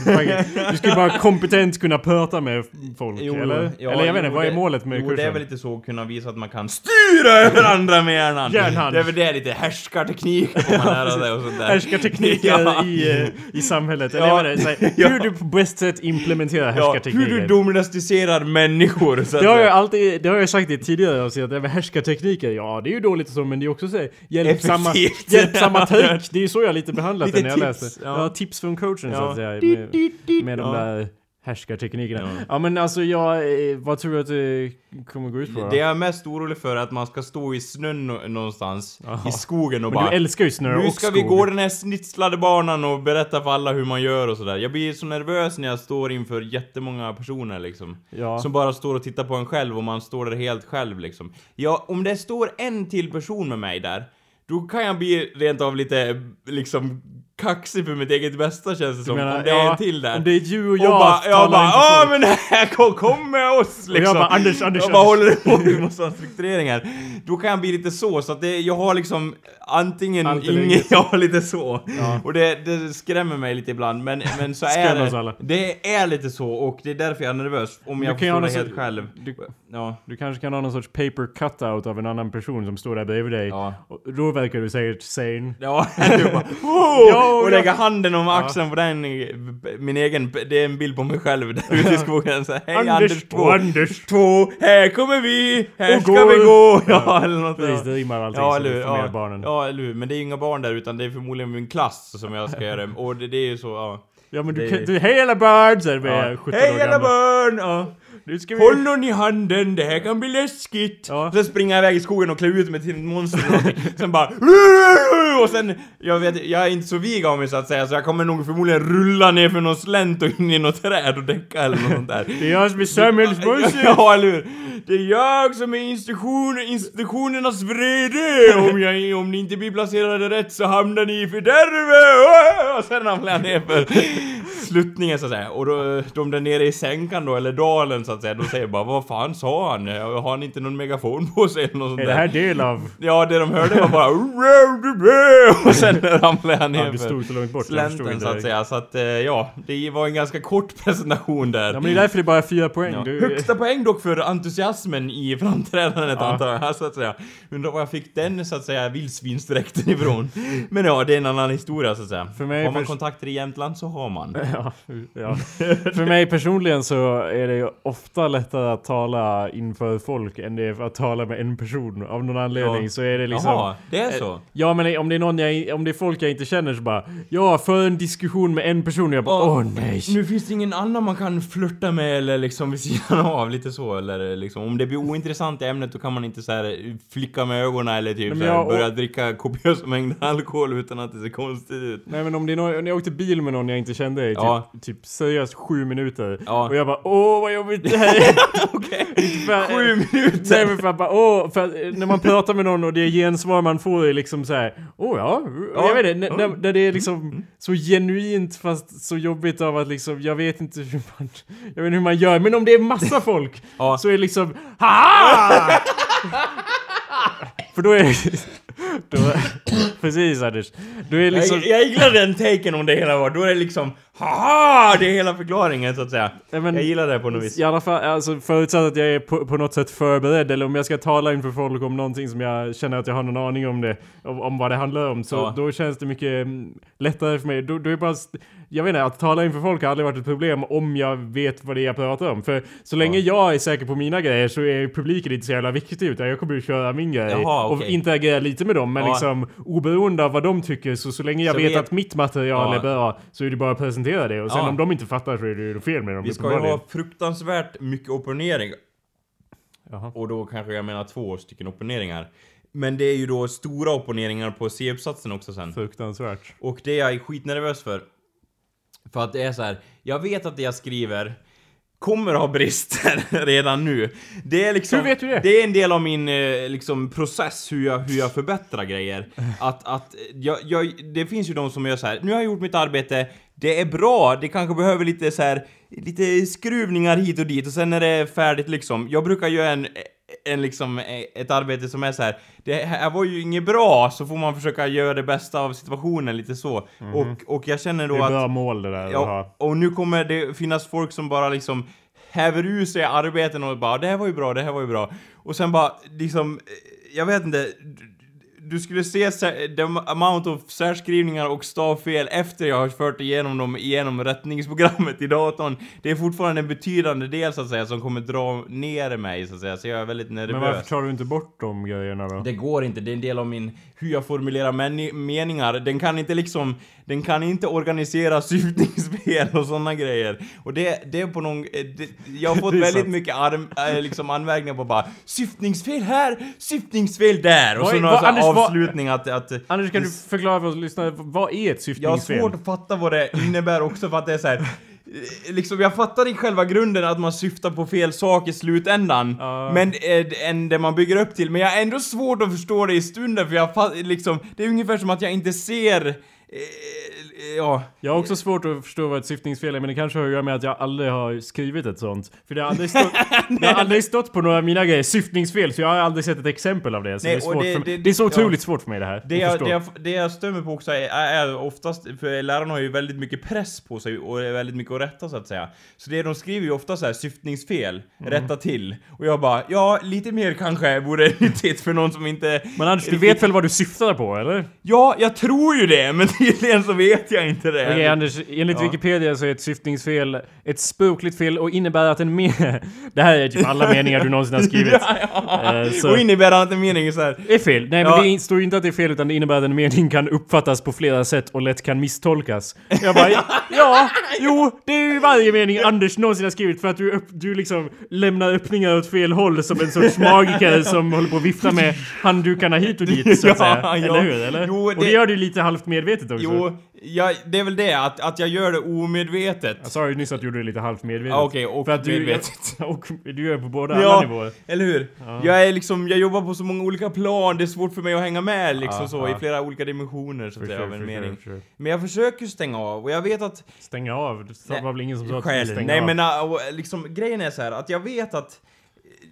Du ska ju bara kompetent kunna prata med folk, Jo, eller? ja, eller jag vet inte, vad är målet med jo, kursen? det är väl lite så att kunna visa att man kan styra över andra med hjärnan. Järnhand. Det är väl det, lite härskarteknik får man lära sig och sånt där. Härskartekniker Ja. i, eh, i samhället. Eller Ja. jag vet inte, hur du på bäst sätt implementerar härskartekniker. hur du domesticerar människor, så att Det har jag alltid, det har jag sagt i tidigare avsnitt, med härskartekniker, ja det är ju dåligt och så men det är också så hjälpsamma, hjälpsamma take. Det är ju så jag lite behandlat Lite det när jag läste. ja. Tips från coachen så att säga. Med, med de där härskarteknikerna. Ja. Ja. men alltså jag, eh, vad tror du att det kommer gå ut på då? Det jag är mest orolig för är att man ska stå i snön nå- någonstans, Jaha. i skogen och men bara du älskar ju snö Nu och ska skog. vi gå den här snitslade banan och berätta för alla hur man gör och sådär. Jag blir så nervös när jag står inför jättemånga personer liksom. Ja. Som bara står och tittar på en själv och man står där helt själv liksom. Ja, om det står en till person med mig där, då kan jag bli rent av lite, liksom, kaxig för mitt eget bästa känns det som. menar, om det ja, är till där. om det är du och Och jag bara, jag bara, ja folk." men här, kom, kom med oss Och liksom. jag bara, Anders, Anders, jag bara håller på, vi måste ha struktureringar. Då kan jag bli lite så, så att det, jag har liksom antingen eller ingen, jag har lite så. Ja. Och det, det skrämmer mig lite ibland, men, men så är det. alla. Det är lite så, och det är därför jag är nervös. Om Du jag får någon helt sorts- själv. Du, Ja. du kanske kan ha någon sorts paper cutout av en annan person som står där bredvid dig. Ja. Och då verkar du säkert sane. Ja, du bara, oh! Och lägga handen om axeln på den, min egen, det är en bild på mig själv där ute i skogen så Hej Anders, två, och Anders. två, här kommer vi, här Och ska går. vi gå! Ja, eller något Precis, det rimmar allting Ja, så eller Ja, barnen. ja, eller hur? Men det är inga barn där utan det är förmodligen min klass som jag ska göra Och det, det är ju så, ja. Ja men du Det- du, hej alla barn! Såhär med ja. 17 Hej år alla barn! Ja. Nu ska vi... Håll någon i handen, det här kan bli läskigt! Ja. Sen springer jag iväg i skogen och klär ut mig till ett monster eller. Sen bara Och sen, jag vet, jag är inte så vig av mig så att säga så jag kommer nog förmodligen rulla ner för någon slänt och in i något träd och däcka eller något sånt där. Det är jag som är samhällsbussen! Ja, eller hur? Det är jag som är institution, institutionernas vrede! Om, jag, om ni inte blir placerade rätt så hamnar ni i fördärvet! Och sen ramlar jag ner för sluttningen så att säga. Och då, de där nere i sänkan då, eller dalen så att säga, de säger bara Vad fan sa han? Har han inte någon megafon på sig eller något sånt Är där? det här del av... Ja, det de hörde var bara Och sen ramlade jag ner Ja, stod så långt bort, slänten så att det. säga. Så att, eh, ja, det var en ganska kort presentation där. Ja men det är därför det bara är fyra poäng. Ja. Du, Högsta poäng dock för entusiasmen i framträdandet Ja. antar jag, så att säga. Undrar var jag fick den, så att säga, vildsvinsdräkten ifrån. Men ja, det är en annan historia, så att säga. För mig har man kontakter i Jämtland så har man. Ja, ja. För mig personligen så är det ju ofta lättare att tala inför folk än det är att tala med en person. Av någon anledning Ja. så är det liksom... Jaha, det är så? Ja men om det är någon jag, om det är folk jag inte känner så bara Ja, för en diskussion med en person och jag bara åh nej. Nu finns det ingen annan man kan flirta med eller liksom vid sidan av, lite så eller liksom om det blir ointressant i ämnet då kan man inte så här flicka med ögonen eller typ så här, börja dricka kopiösa mängder alkohol utan att det ser konstigt ut. Nej men om det är någon, jag åkte bil med någon jag inte kände i typ, Ja. typ seriöst sju minuter. Ja. Och jag bara åh vad jobbigt det här är. Okej, sju minuter! Nej men för att bara, åh, för att, eh, när man pratar med någon och det gensvar man får är liksom så här, åh ja, Ja. jag vet inte, när, när, när det är liksom så genuint fast så jobbigt av att liksom, jag vet inte hur man, jag vet inte hur man gör, men om det är massa folk Ja. så är det liksom, HAHA! för då är då, precis Anders, då är liksom, Jag, jag gillar den taken om det hela var, då är det liksom Haha! Det är hela förklaringen så att säga. Ja, men- jag gillar det på något vis. I alla fall, alltså förutsatt att jag är på, på något sätt förberedd eller om jag ska tala inför folk om någonting som jag känner att jag har någon aning om det, om, om vad det handlar om, så Ja. då känns det mycket mm, lättare för mig. Då, då är bara, jag vet inte, att tala inför folk har aldrig varit ett problem om jag vet vad det är jag pratar om. För så länge jag är säker på mina grejer så är publiken inte så jävla viktigt utan jag kommer ju köra min grej Jaha, och okej. interagera lite med dem. Men Ja. liksom oberoende av vad de tycker så, så länge jag Så vet vet- att mitt material Ja. är bra så är det bara att presentera det. Och sen Ja. om de inte fattar så är det ju fel med dem. Vi ska ju ha fruktansvärt mycket opponering. Jaha. Och då kanske jag menar två stycken opponeringar. Men det är ju då stora opponeringar på C-uppsatsen också sen. Fruktansvärt. Och det är jag skitnervös för. För att det är så här. jag vet att det jag skriver kommer ha brister redan nu. Det är liksom... Hur vet du det? Det är en del av min eh, liksom process hur jag, hur jag förbättrar grejer. Att, att jag, jag, det finns ju de som gör så här. nu har jag gjort mitt arbete, det är bra, det kanske behöver lite så här, lite skruvningar hit och dit och sen är det färdigt liksom. Jag brukar göra en en liksom, ett arbete som är så här. det här var ju inget bra, så får man försöka göra det bästa av situationen lite så. Och, och jag känner då Mhm. Det är att... bra mål det där att Ja, och nu kommer det finnas folk som bara liksom häver ur sig arbeten och bara det här var ju bra, det här var ju bra. Och sen bara liksom, eh, jag vet inte, du- skulle se the amount of särskrivningar och stavfel efter jag har fört igenom dem igenom rättningsprogrammet i datorn. Det är fortfarande en betydande del så att säga som kommer dra ner mig så att säga, så jag är väldigt nervös. Men varför tar du inte bort de grejerna då? Det går inte, det är en del av min, hur jag formulerar meni- meningar. Den kan inte liksom, den kan inte organisera syftningsfel och sådana grejer. Och det, det är på någon, eh, det, jag har fått Det väldigt sant. mycket arm, äh, liksom anmärkningar på bara syftningsfel här, syftningsfel där. Och Vad så är- några vad- avslutning att, att Anders kan du förklara för oss lyssnare, vad är ett jag har syftningsfel? svårt att fatta vad det innebär också för att det är så här. Eh, liksom jag fattar i själva grunden att man syftar på fel sak i slutändan. Ja. Men, eh, än det man bygger upp till. Men jag har ändå svårt att förstå det i stunden för jag fa- liksom, det är ungefär som att jag inte ser, eh, ja. Jag har också svårt att förstå vad ett syftningsfel är, men det kanske har att göra med att jag aldrig har skrivit ett sånt. För det har aldrig stått, det har aldrig stått på några av mina grejer, syftningsfel, så jag har aldrig sett ett exempel av det. Så Nej, det, är svårt det- för, det- det är så ja. otroligt svårt för mig det här. Det jag, förstå. det, jag, det jag stör på också är, är oftast, för lärarna har ju väldigt mycket press på sig och det är väldigt mycket att rätta så att säga. Så det de skriver ju ofta så här syftningsfel, Mm. rätta till. Och jag bara, ja, lite mer kanske vore nyttigt för någon som inte... Men Anders, du vet väl vad du syftar på, eller? Ja, jag tror ju det, men tydligen så vet jag inte det. Okej Anders, enligt Ja. Wikipedia så är ett syftningsfel ett språkligt fel och innebär att en me... Det här är typ alla meningar du någonsin har skrivit. ja, ja. Så- Och innebär att en mening är så här. Det är fel. Nej men det står ju inte att det är fel utan det innebär att en mening kan uppfattas på flera sätt och lätt kan misstolkas. Jag bara, ja, jo, det är ju varje mening Anders någonsin har skrivit för att du, upp, du liksom lämnar öppningar åt fel håll som en sorts magiker som håller på att vifta med handdukarna hit och dit så att säga. Eller hur? Eller? Jo, Och det det- gör du lite halvt medvetet också. Jo, jag, det är väl det, att, att jag gör det omedvetet. Jag sa ju nyss att du gjorde det lite halvt medvetet. Ja, okej, och För att du, medvetet. och du gör på båda alla Ja, nivåer. eller hur? Jag är liksom, jag jobbar på så många olika plan, det är svårt för mig att hänga med liksom Ja, så, i flera olika dimensioner så att säga sure, av en sure, mening. for sure. Men jag försöker stänga av, och jag vet att... Stänga av? Det var väl ingen som sa att du stänga Nej av? men äh, och, liksom, grejen är så här att jag vet att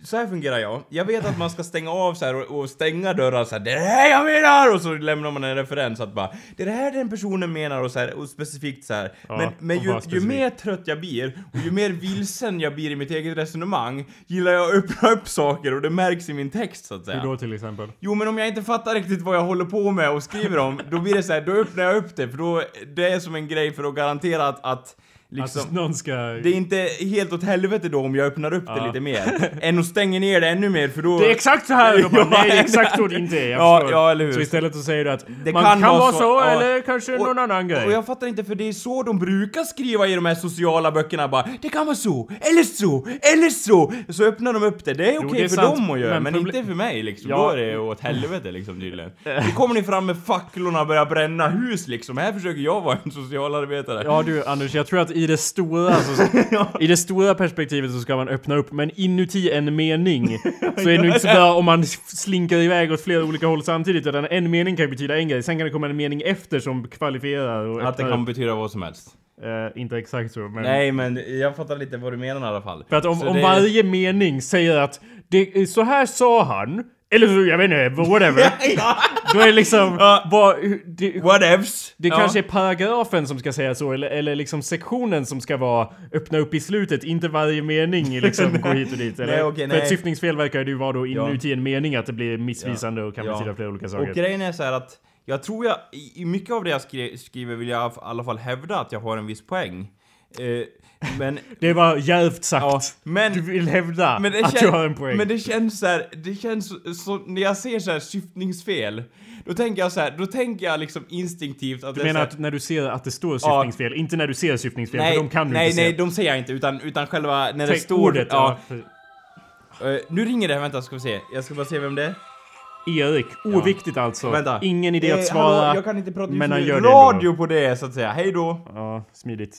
så här fungerar jag. Jag vet att man ska stänga av så här och, och stänga dörrar så här. Det är det här jag menar! Och så lämnar man en referens att bara Det är det här den personen menar och så här, och specifikt så här. Ja, men men ju, ju mer trött jag blir och ju mer vilsen jag blir i mitt eget resonemang gillar jag att öppna upp saker och det märks i min text så att säga. Hur då till exempel? Jo men om jag inte fattar riktigt vad jag håller på med och skriver om, då blir det så här, då öppnar jag upp det för då, det är som en grej för att garantera att, att liksom, Alltså någon ska... det är inte helt åt helvete då om jag öppnar upp det Ja. lite mer, än att stänga ner det ännu mer för då... Det är exakt så här! Bara, Ja, nej, det exakt så det inte är. Jag Ja, förstår. ja, eller hur. Så istället så säger du att Det man kan kan, vara så, så, ja. eller kanske Och- någon annan grej. Och jag fattar inte för det är så de brukar skriva i de här sociala böckerna bara Det kan vara så, eller så, eller så! Så öppnar de upp det, det är okej det är för sant, dem att göra, men men, inte för mig liksom. Ja. Då är det åt helvete liksom tydligen. Nu kommer ni fram med facklorna och börjar bränna hus liksom. Här försöker jag vara en socialarbetare. Ja du Anders, jag tror att i det stora så, I det stora perspektivet så ska man öppna upp, men inuti en mening så är det nog inte så bra om man slinker iväg åt flera olika håll samtidigt. Utan en mening kan ju betyda en grej, sen kan det komma en mening efter som kvalifierar och Att det kan upp. betyda vad som helst. Eh, inte exakt så, men... Nej men jag fattar lite vad du menar i alla fall. För att om, om det- varje mening säger att det, så här sa han, eller så, jag vet inte, whatever. ja, Då är det liksom, Ja. vad, det, whatevs! det ja. kanske är paragrafen som ska säga så, eller, eller liksom sektionen som ska vara öppna upp i slutet, inte varje mening liksom gå hit och dit. Eller? Nej, För nej. ett syftningsfel verkar det ju vara då Ja. inuti en mening att det blir missvisande och kan Ja. betyda flera olika Och saker. grejen är så att jag tror jag, i, i mycket av det jag skri, skriver vill jag i alla fall hävda att jag har en viss poäng. Eh, men, Det var djärvt sagt. ja, men, Du vill hävda men det att kän- du har en poäng. Men det känns så här, det känns så, när jag ser så här syftningsfel, då tänker jag så här, då tänker jag liksom instinktivt att du det är menar så att när du ser att det står Ja. syftningsfel, inte när du ser syftningsfel, nej, för de kan du nej, inte nej, se. de säger jag inte, utan, utan själva när det Tänk står... ordet, ja. ja. Eh, nu ringer det, vänta ska vi se. Jag ska bara se vem det är. Erik, oviktigt alltså. Vänta. Ingen idé att Eh, svara. hallå, jag kan inte prata just men han nu. det Radio ändå. på det, så att säga. Hej då. Ja, smidigt.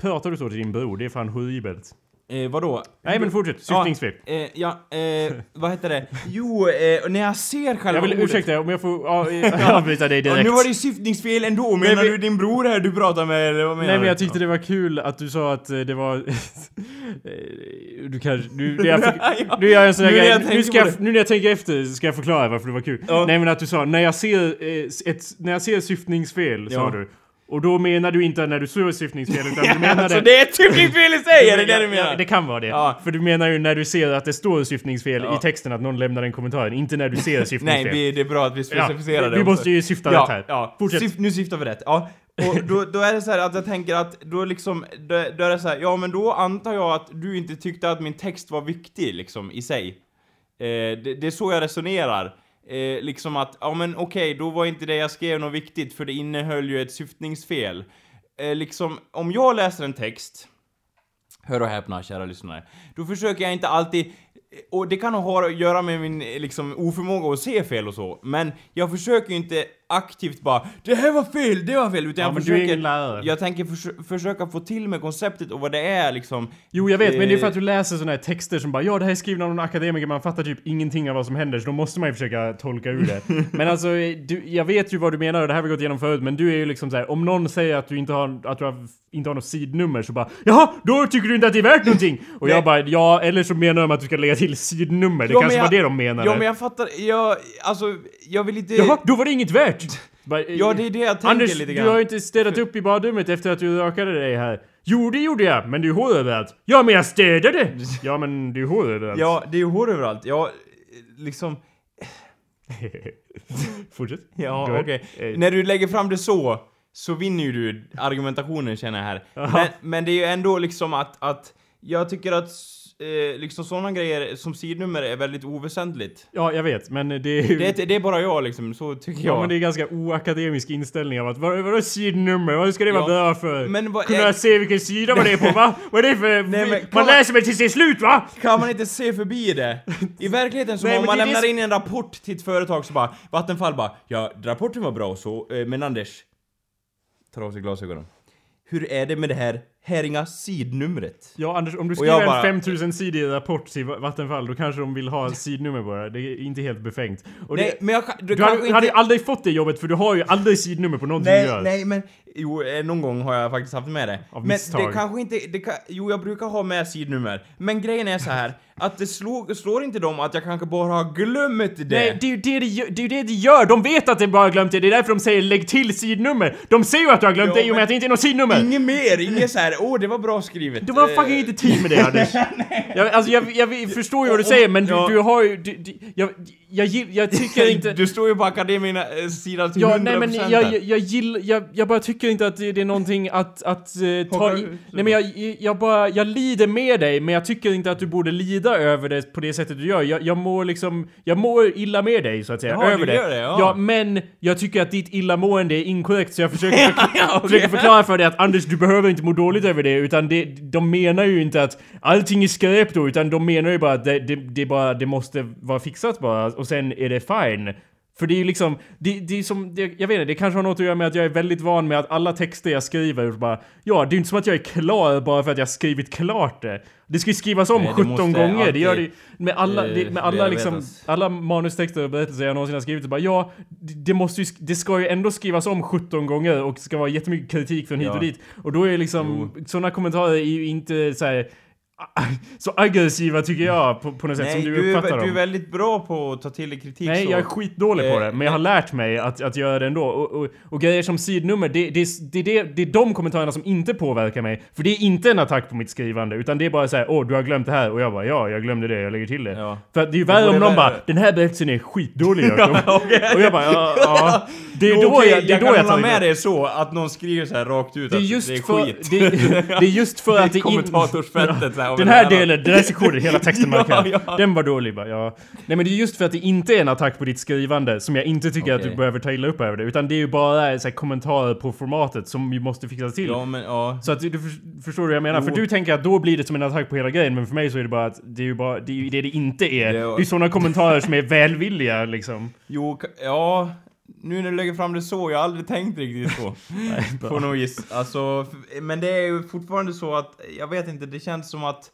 Pratar du så till din bror? Det är fan horribelt. Eh, vadå? Nej men fortsätt, syftningsfel. Ja, eh, ja eh, vad heter det? Jo, eh, när jag ser själva Jag vill ordet... ursäkta om jag får ja, eh, avbryta dig Ja, direkt. nu var det syftningsfel ändå, menar men- du din bror här du pratar med eller vad menar Nej men du? jag tyckte det var kul att du sa att eh, det var... Du kanske... Nu, det jag, Ja. nu gör jag en sån här grej. Nu, ska jag, nu när jag tänker efter ska jag förklara varför det var kul. Ja. Nej men att du sa, när jag ser eh, ett... När jag ser syftningsfel, sa Ja. du. Och då menar du inte när du ser syftningsfel utan du menar alltså det... det är syftningsfel i sig, är det det du menar? det kan vara det. Ja. För du menar ju när du ser att det står syftningsfel Ja. i texten att någon lämnar den kommentaren, inte när du ser syftningsfel. Nej, vi, det är bra att vi specificerar ja, det vi också. måste ju syfta ja, rätt här. Ja, Fortsätt. Syf, nu syftar vi rätt. Ja. Och då, då är det så att jag tänker att då liksom, då, då är det så här, ja men då antar jag att du inte tyckte att min text var viktig liksom i sig. Eh, det, det är så jag resonerar. Eh, liksom att, ja men okej, då var inte det jag skrev något viktigt för det innehöll ju ett syftningsfel. Eh, liksom, om jag läser en text Hör och häpna, kära lyssnare. Då försöker jag inte alltid... Och det kan ha att göra med min liksom, oförmåga att se fel och så, men jag försöker ju inte aktivt bara Det här var fel, det var fel, utan Ja, jag försöker... Jag tänker förs- försöka få till med konceptet och vad det är liksom. Jo jag vet, men det är för Eh, att du läser såna här texter som bara ja det här är skrivna av någon akademiker, man fattar typ ingenting av vad som händer så då måste man ju försöka tolka ur det. men alltså, du, jag vet ju vad du menar och det här har vi gått igenom förut men du är ju liksom så här, om någon säger att du inte har, att du har, inte har något sidnummer så bara Jaha, då tycker du inte att det är värt någonting! Och jag bara ja, eller så menar de att du ska lägga till sidnummer, det men kanske jag- var det de menade. Ja men jag fattar, jag, alltså, jag vill inte... Jaha, då var det inget värt! Bara, Ja det är det jag tänker Anders, lite du grann. har ju inte städat upp i badrummet efter att du rakade dig här. Jo, det gjorde jag, men det är hår överallt. Ja, men jag städade! Ja, men det är hår överallt. Ja, det är hår överallt. Ja, liksom... Fortsätt. Ja, okej. Eh, När du lägger fram det så, så vinner ju du argumentationen känner jag här. Men, men det är ju ändå liksom att, att jag tycker att eh, liksom sådana grejer som sidnummer är väldigt oväsentligt. Ja, jag vet, men det är ju... Det är, det är bara jag liksom, så tycker jag. Ja, men det är ganska oakademisk inställning av att vad, vadå sidnummer? Vad ska det vara Ja, bra för? men vad Kunna är- se vilken sida det är på, va? Vad är det för... Nej, men man man- läser väl tills det är slut, va? Kan man inte se förbi det? I verkligheten så Nej, om men man det är lämnar det in en rapport till ett företag så bara Vattenfall bara Ja, rapporten var bra och så, eh, men Anders Tar av sig glasögonen Hur är det med det här Häringa sidnumret? Ja, Anders, om du skriver jag bara- en 5000-sidig rapport till Vattenfall, då kanske de vill ha sidnummer bara. Det är inte helt befängt. Och Nej, det, men jag du du hade, inte- hade aldrig fått det jobbet för du har ju aldrig sidnummer på någonting du Nej, gör. nej men Jo, eh, någon gång har jag faktiskt haft med det. Av men misstag. det kanske inte, det kan, jo jag brukar ha med sidnummer. Men grejen är så här att det slår, slår inte dem att jag kanske bara har glömt det. Nej, det är ju det de, gör- det är det de gör! De vet att de bara har glömt det, det är därför de säger lägg till sidnummer! De ser ju att du har glömt Ja, det i och med att det inte är något sidnummer! Inget mer, inget så här. Åh det var bra skrivet. Du har Eh, fucking inte tid med det Anders! jag, alltså jag, jag förstår ju vad du säger men du, Ja. du har ju... Du, du, jag, jag, jag tycker inte... Du står ju på akademierna eh, sida till Ja, 100% nej men jag, jag, jag gillar, jag, jag bara tycker inte att det, det är någonting att, att eh, ta i. Nej men jag, jag bara, jag lider med dig men jag tycker inte att du borde lida över det på det sättet du gör. Jag, jag mår liksom, jag mår illa med dig så att säga, Jaha, över det. det, ja. men jag tycker att ditt illamående är inkorrekt så jag försöker, Ja, okej. försöker förklara för dig att Anders du behöver inte må dåligt över det utan det, de menar ju inte att allting är skräp då utan de menar ju bara att det, det, det, bara, det måste vara fixat bara och sen är det fine. För det är ju liksom, det, det är som, det, jag vet inte, det kanske har något att göra med att jag är väldigt van med att alla texter jag skriver bara Ja, det är inte som att jag är klar bara för att jag har skrivit klart det. Det ska ju skrivas om Nej, det 17 måste gånger, det gör det alltid, ju med alla, det, med eh, alla liksom, alla manustexter och berättelser jag någonsin har skrivit. Bara, ja, det, måste ju, det ska ju ändå skrivas om 17 gånger och det ska vara jättemycket kritik från hit Ja. och dit. Och då är liksom, sådana kommentarer är ju inte så här, så aggressiva tycker jag på, på något sätt Nej, som du, du, är, uppfattar du är dem. väldigt bra på att ta till dig kritik Nej, så. jag är skitdålig på Eh, det, men jag har lärt mig att, att göra det ändå. Och, och, och grejer som sidnummer, det, det, det, det, det är de kommentarerna som inte påverkar mig. För det är inte en attack på mitt skrivande, utan det är bara så här: åh du har glömt det här, och jag bara ja, jag glömde det, jag lägger till det. Ja. För det är ju värre om någon bara, den här berättelsen är skitdålig. Ja, okej. Och jag bara, ja, ja. Det är Jo, då okej, jag, det är jag då kan jag hålla med dig så, att någon skriver så här rakt ut Det är att just det är för, skit. det, det är just för att det in- Kommentatorsfältet här, Den här delen, den här sektionen, hela texten Ja, markerad. ja. Den var dålig bara, ja. Nej men det är just för att det inte är en attack på ditt skrivande som jag inte tycker att Okej. du behöver ta illa upp över det. Utan det är ju bara så här, kommentarer på formatet som ju måste fixas till. Ja, men ja. Så att du, du för- förstår vad jag menar? Jo. För du tänker att då blir det som en attack på hela grejen, men för mig så är det bara att det är ju bara, det är det det inte är. Det Det är- sådana kommentarer som är välvilliga liksom. Jo, ja. Nu när du lägger fram det så, jag har aldrig tänkt riktigt bra. På något vis. Alltså, men det är ju fortfarande så att, jag vet inte, det känns som att...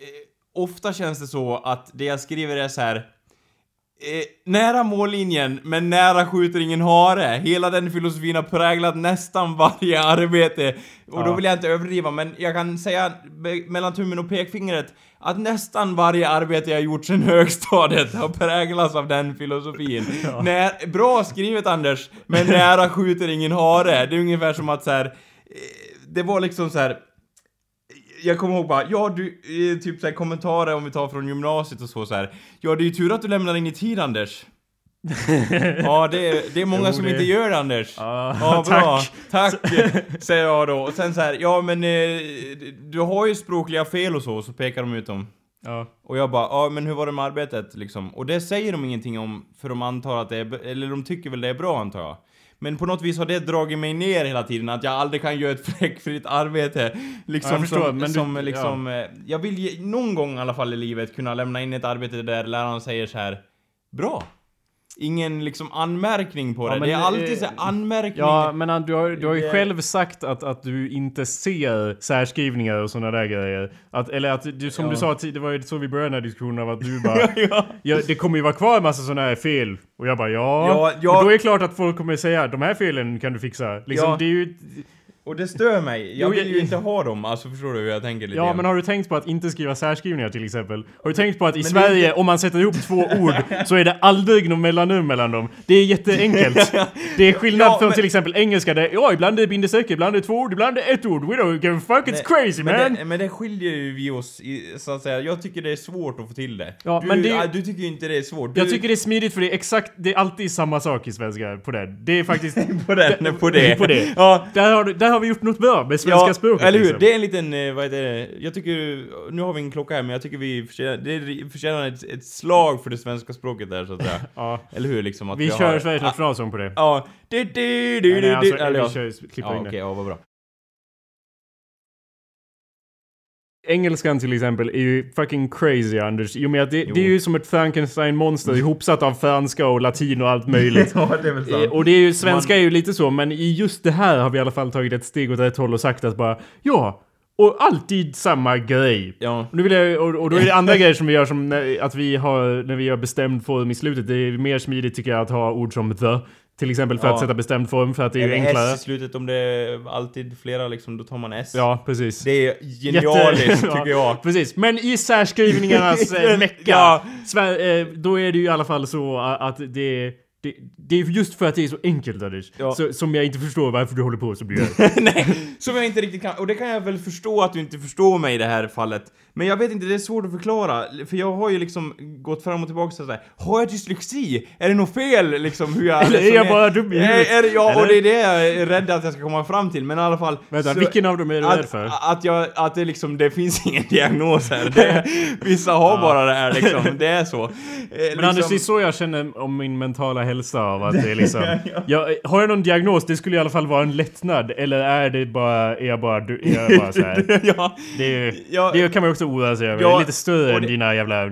Eh, ofta känns det så att det jag skriver är så här. Eh, nära mållinjen, men nära skjuter ingen hare. Hela den filosofin har präglat nästan varje arbete. Och då Ja. vill jag inte överdriva, men jag kan säga me- mellan tummen och pekfingret att nästan varje arbete jag gjort sedan högstadiet har präglats av den filosofin. När, bra skrivet Anders, men nära skjuter ingen hare. Det är ungefär som att så här. eh, Det var liksom så här. Jag kommer ihåg bara, ja du, eh, typ såhär kommentarer om vi tar från gymnasiet och så, så här. Ja det är ju tur att du lämnar in i tid Anders. ja det är, det är många Jo, som det- inte gör det Anders. Ja, Ja, bra. tack. Tack, säger jag då. Och sen så här, ja men eh, du har ju språkliga fel och så, så pekar de ut dem. Ja. Och jag bara, ja men hur var det med arbetet liksom? Och det säger de ingenting om, för de antar att det är, eller de tycker väl det är bra antar jag. Men på något vis har det dragit mig ner hela tiden, att jag aldrig kan göra ett fläckfritt arbete. Liksom Ja, jag förstår, som, men du- som liksom, eh, jag vill någon gång i alla fall i livet kunna lämna in ett arbete där läraren säger så här. Bra! Ingen liksom anmärkning på det. Ja, men det är det alltid så anmärkning. Ja, men du har, du har ju Det- själv sagt att, att du inte ser särskrivningar och sådana där grejer. Att, eller att du, som Ja. du sa tidigare, det var ju så vi började den här diskussionen av att du bara ja. ja, det kommer ju vara kvar en massa sådana här fel. Och jag bara ja. Ja, ja. Och då är det klart att folk kommer säga de här felen kan du fixa. Liksom, Ja. det är ju... Och det stör mig. Jag vill ju inte ha dem. Alltså förstår du hur jag tänker lite Ja, grann? men har du tänkt på att inte skriva särskrivningar till exempel? Har du tänkt på att i Sverige, inte- om man sätter ihop två ord, så är det aldrig någon mellannummer mellan dem? Det är jätteenkelt. Det är skillnad Ja, från men- till exempel engelska där, ja, ibland är det bindestreck, ibland är det två ord, ibland är det ett ord. We don't give a fuck, it's Nej, crazy man! men det, men det skiljer ju vi oss i, så att säga. Jag tycker det är svårt att få till det. Ja, du, men det- du tycker ju inte det är svårt. Du, Jag tycker det är smidigt för det är exakt, det är alltid samma sak i svenska på det. Det är faktiskt... på den, på det. på det. Ja. Där har, du- där har vi gjort något bra med svenska Ja, språket. eller hur? liksom. Det är en liten, eh, vad heter det? Jag tycker, nu har vi en klocka här men jag tycker vi förtjänar, det förtjänar ett, ett slag för det svenska språket där så att säga. Ja. Eller hur liksom? Att Vi jag kör har- Sveriges nationalsång på det. Ja. Du, du, du, du, Nej, nej, alltså, du, eller vi kör, klippa Ja in okej, det. ja vad bra. Engelskan till exempel är ju fucking crazy Anders. Med att det, Jo. det är ju som ett Frankenstein-monster ihopsatt av franska och latin och allt möjligt. Ja, det är väl Eh, Och det är ju, svenska är ju lite så, men i just det här har vi i alla fall tagit ett steg åt rätt håll och sagt att bara ja, och alltid samma grej. Ja. Och, nu vill jag, och, och då är det andra grejer som vi gör som när, att vi har, när vi gör bestämd form i slutet. Det är mer smidigt tycker jag att ha ord som the. Till exempel för Ja. att sätta bestämd form för att det är ju Eller enklare. S i slutet om det är alltid flera liksom, då tar man S. Ja, precis. Det är genialiskt Jätte- tycker jag. Precis, men i särskrivningarnas eh, mecka, Ja. Sver- eh, då är det ju i alla fall så att det, det, det är just för att det är så enkelt Anders, Ja. så, som jag inte förstår varför du håller på som du gör. Nej, som jag inte riktigt kan, och det kan jag väl förstå att du inte förstår mig i det här fallet. Men jag vet inte, det är svårt att förklara, för jag har ju liksom gått fram och tillbaka så här. Har jag dyslexi? Är det något fel liksom hur jag Eller är jag bara dum i huvudet? Ja, och Eller? det är det jag är rädd att jag ska komma fram till, men i alla fall. Vänta, så- vilken av dem är du rädd för? att jag, att det liksom, det finns ingen diagnos här. Det, vissa har bara det här liksom, det är så. Eh, Men liksom, Anders, det är så jag känner om min mentala hälsa av att det är liksom... jag, har jag någon diagnos, det skulle i alla fall vara en lättnad. Eller är det bara, är jag bara, är jag bara så här. ja, Det, är, Ja. det kan man ju också oroa sig över. Ja, Lite större än det- dina jävla...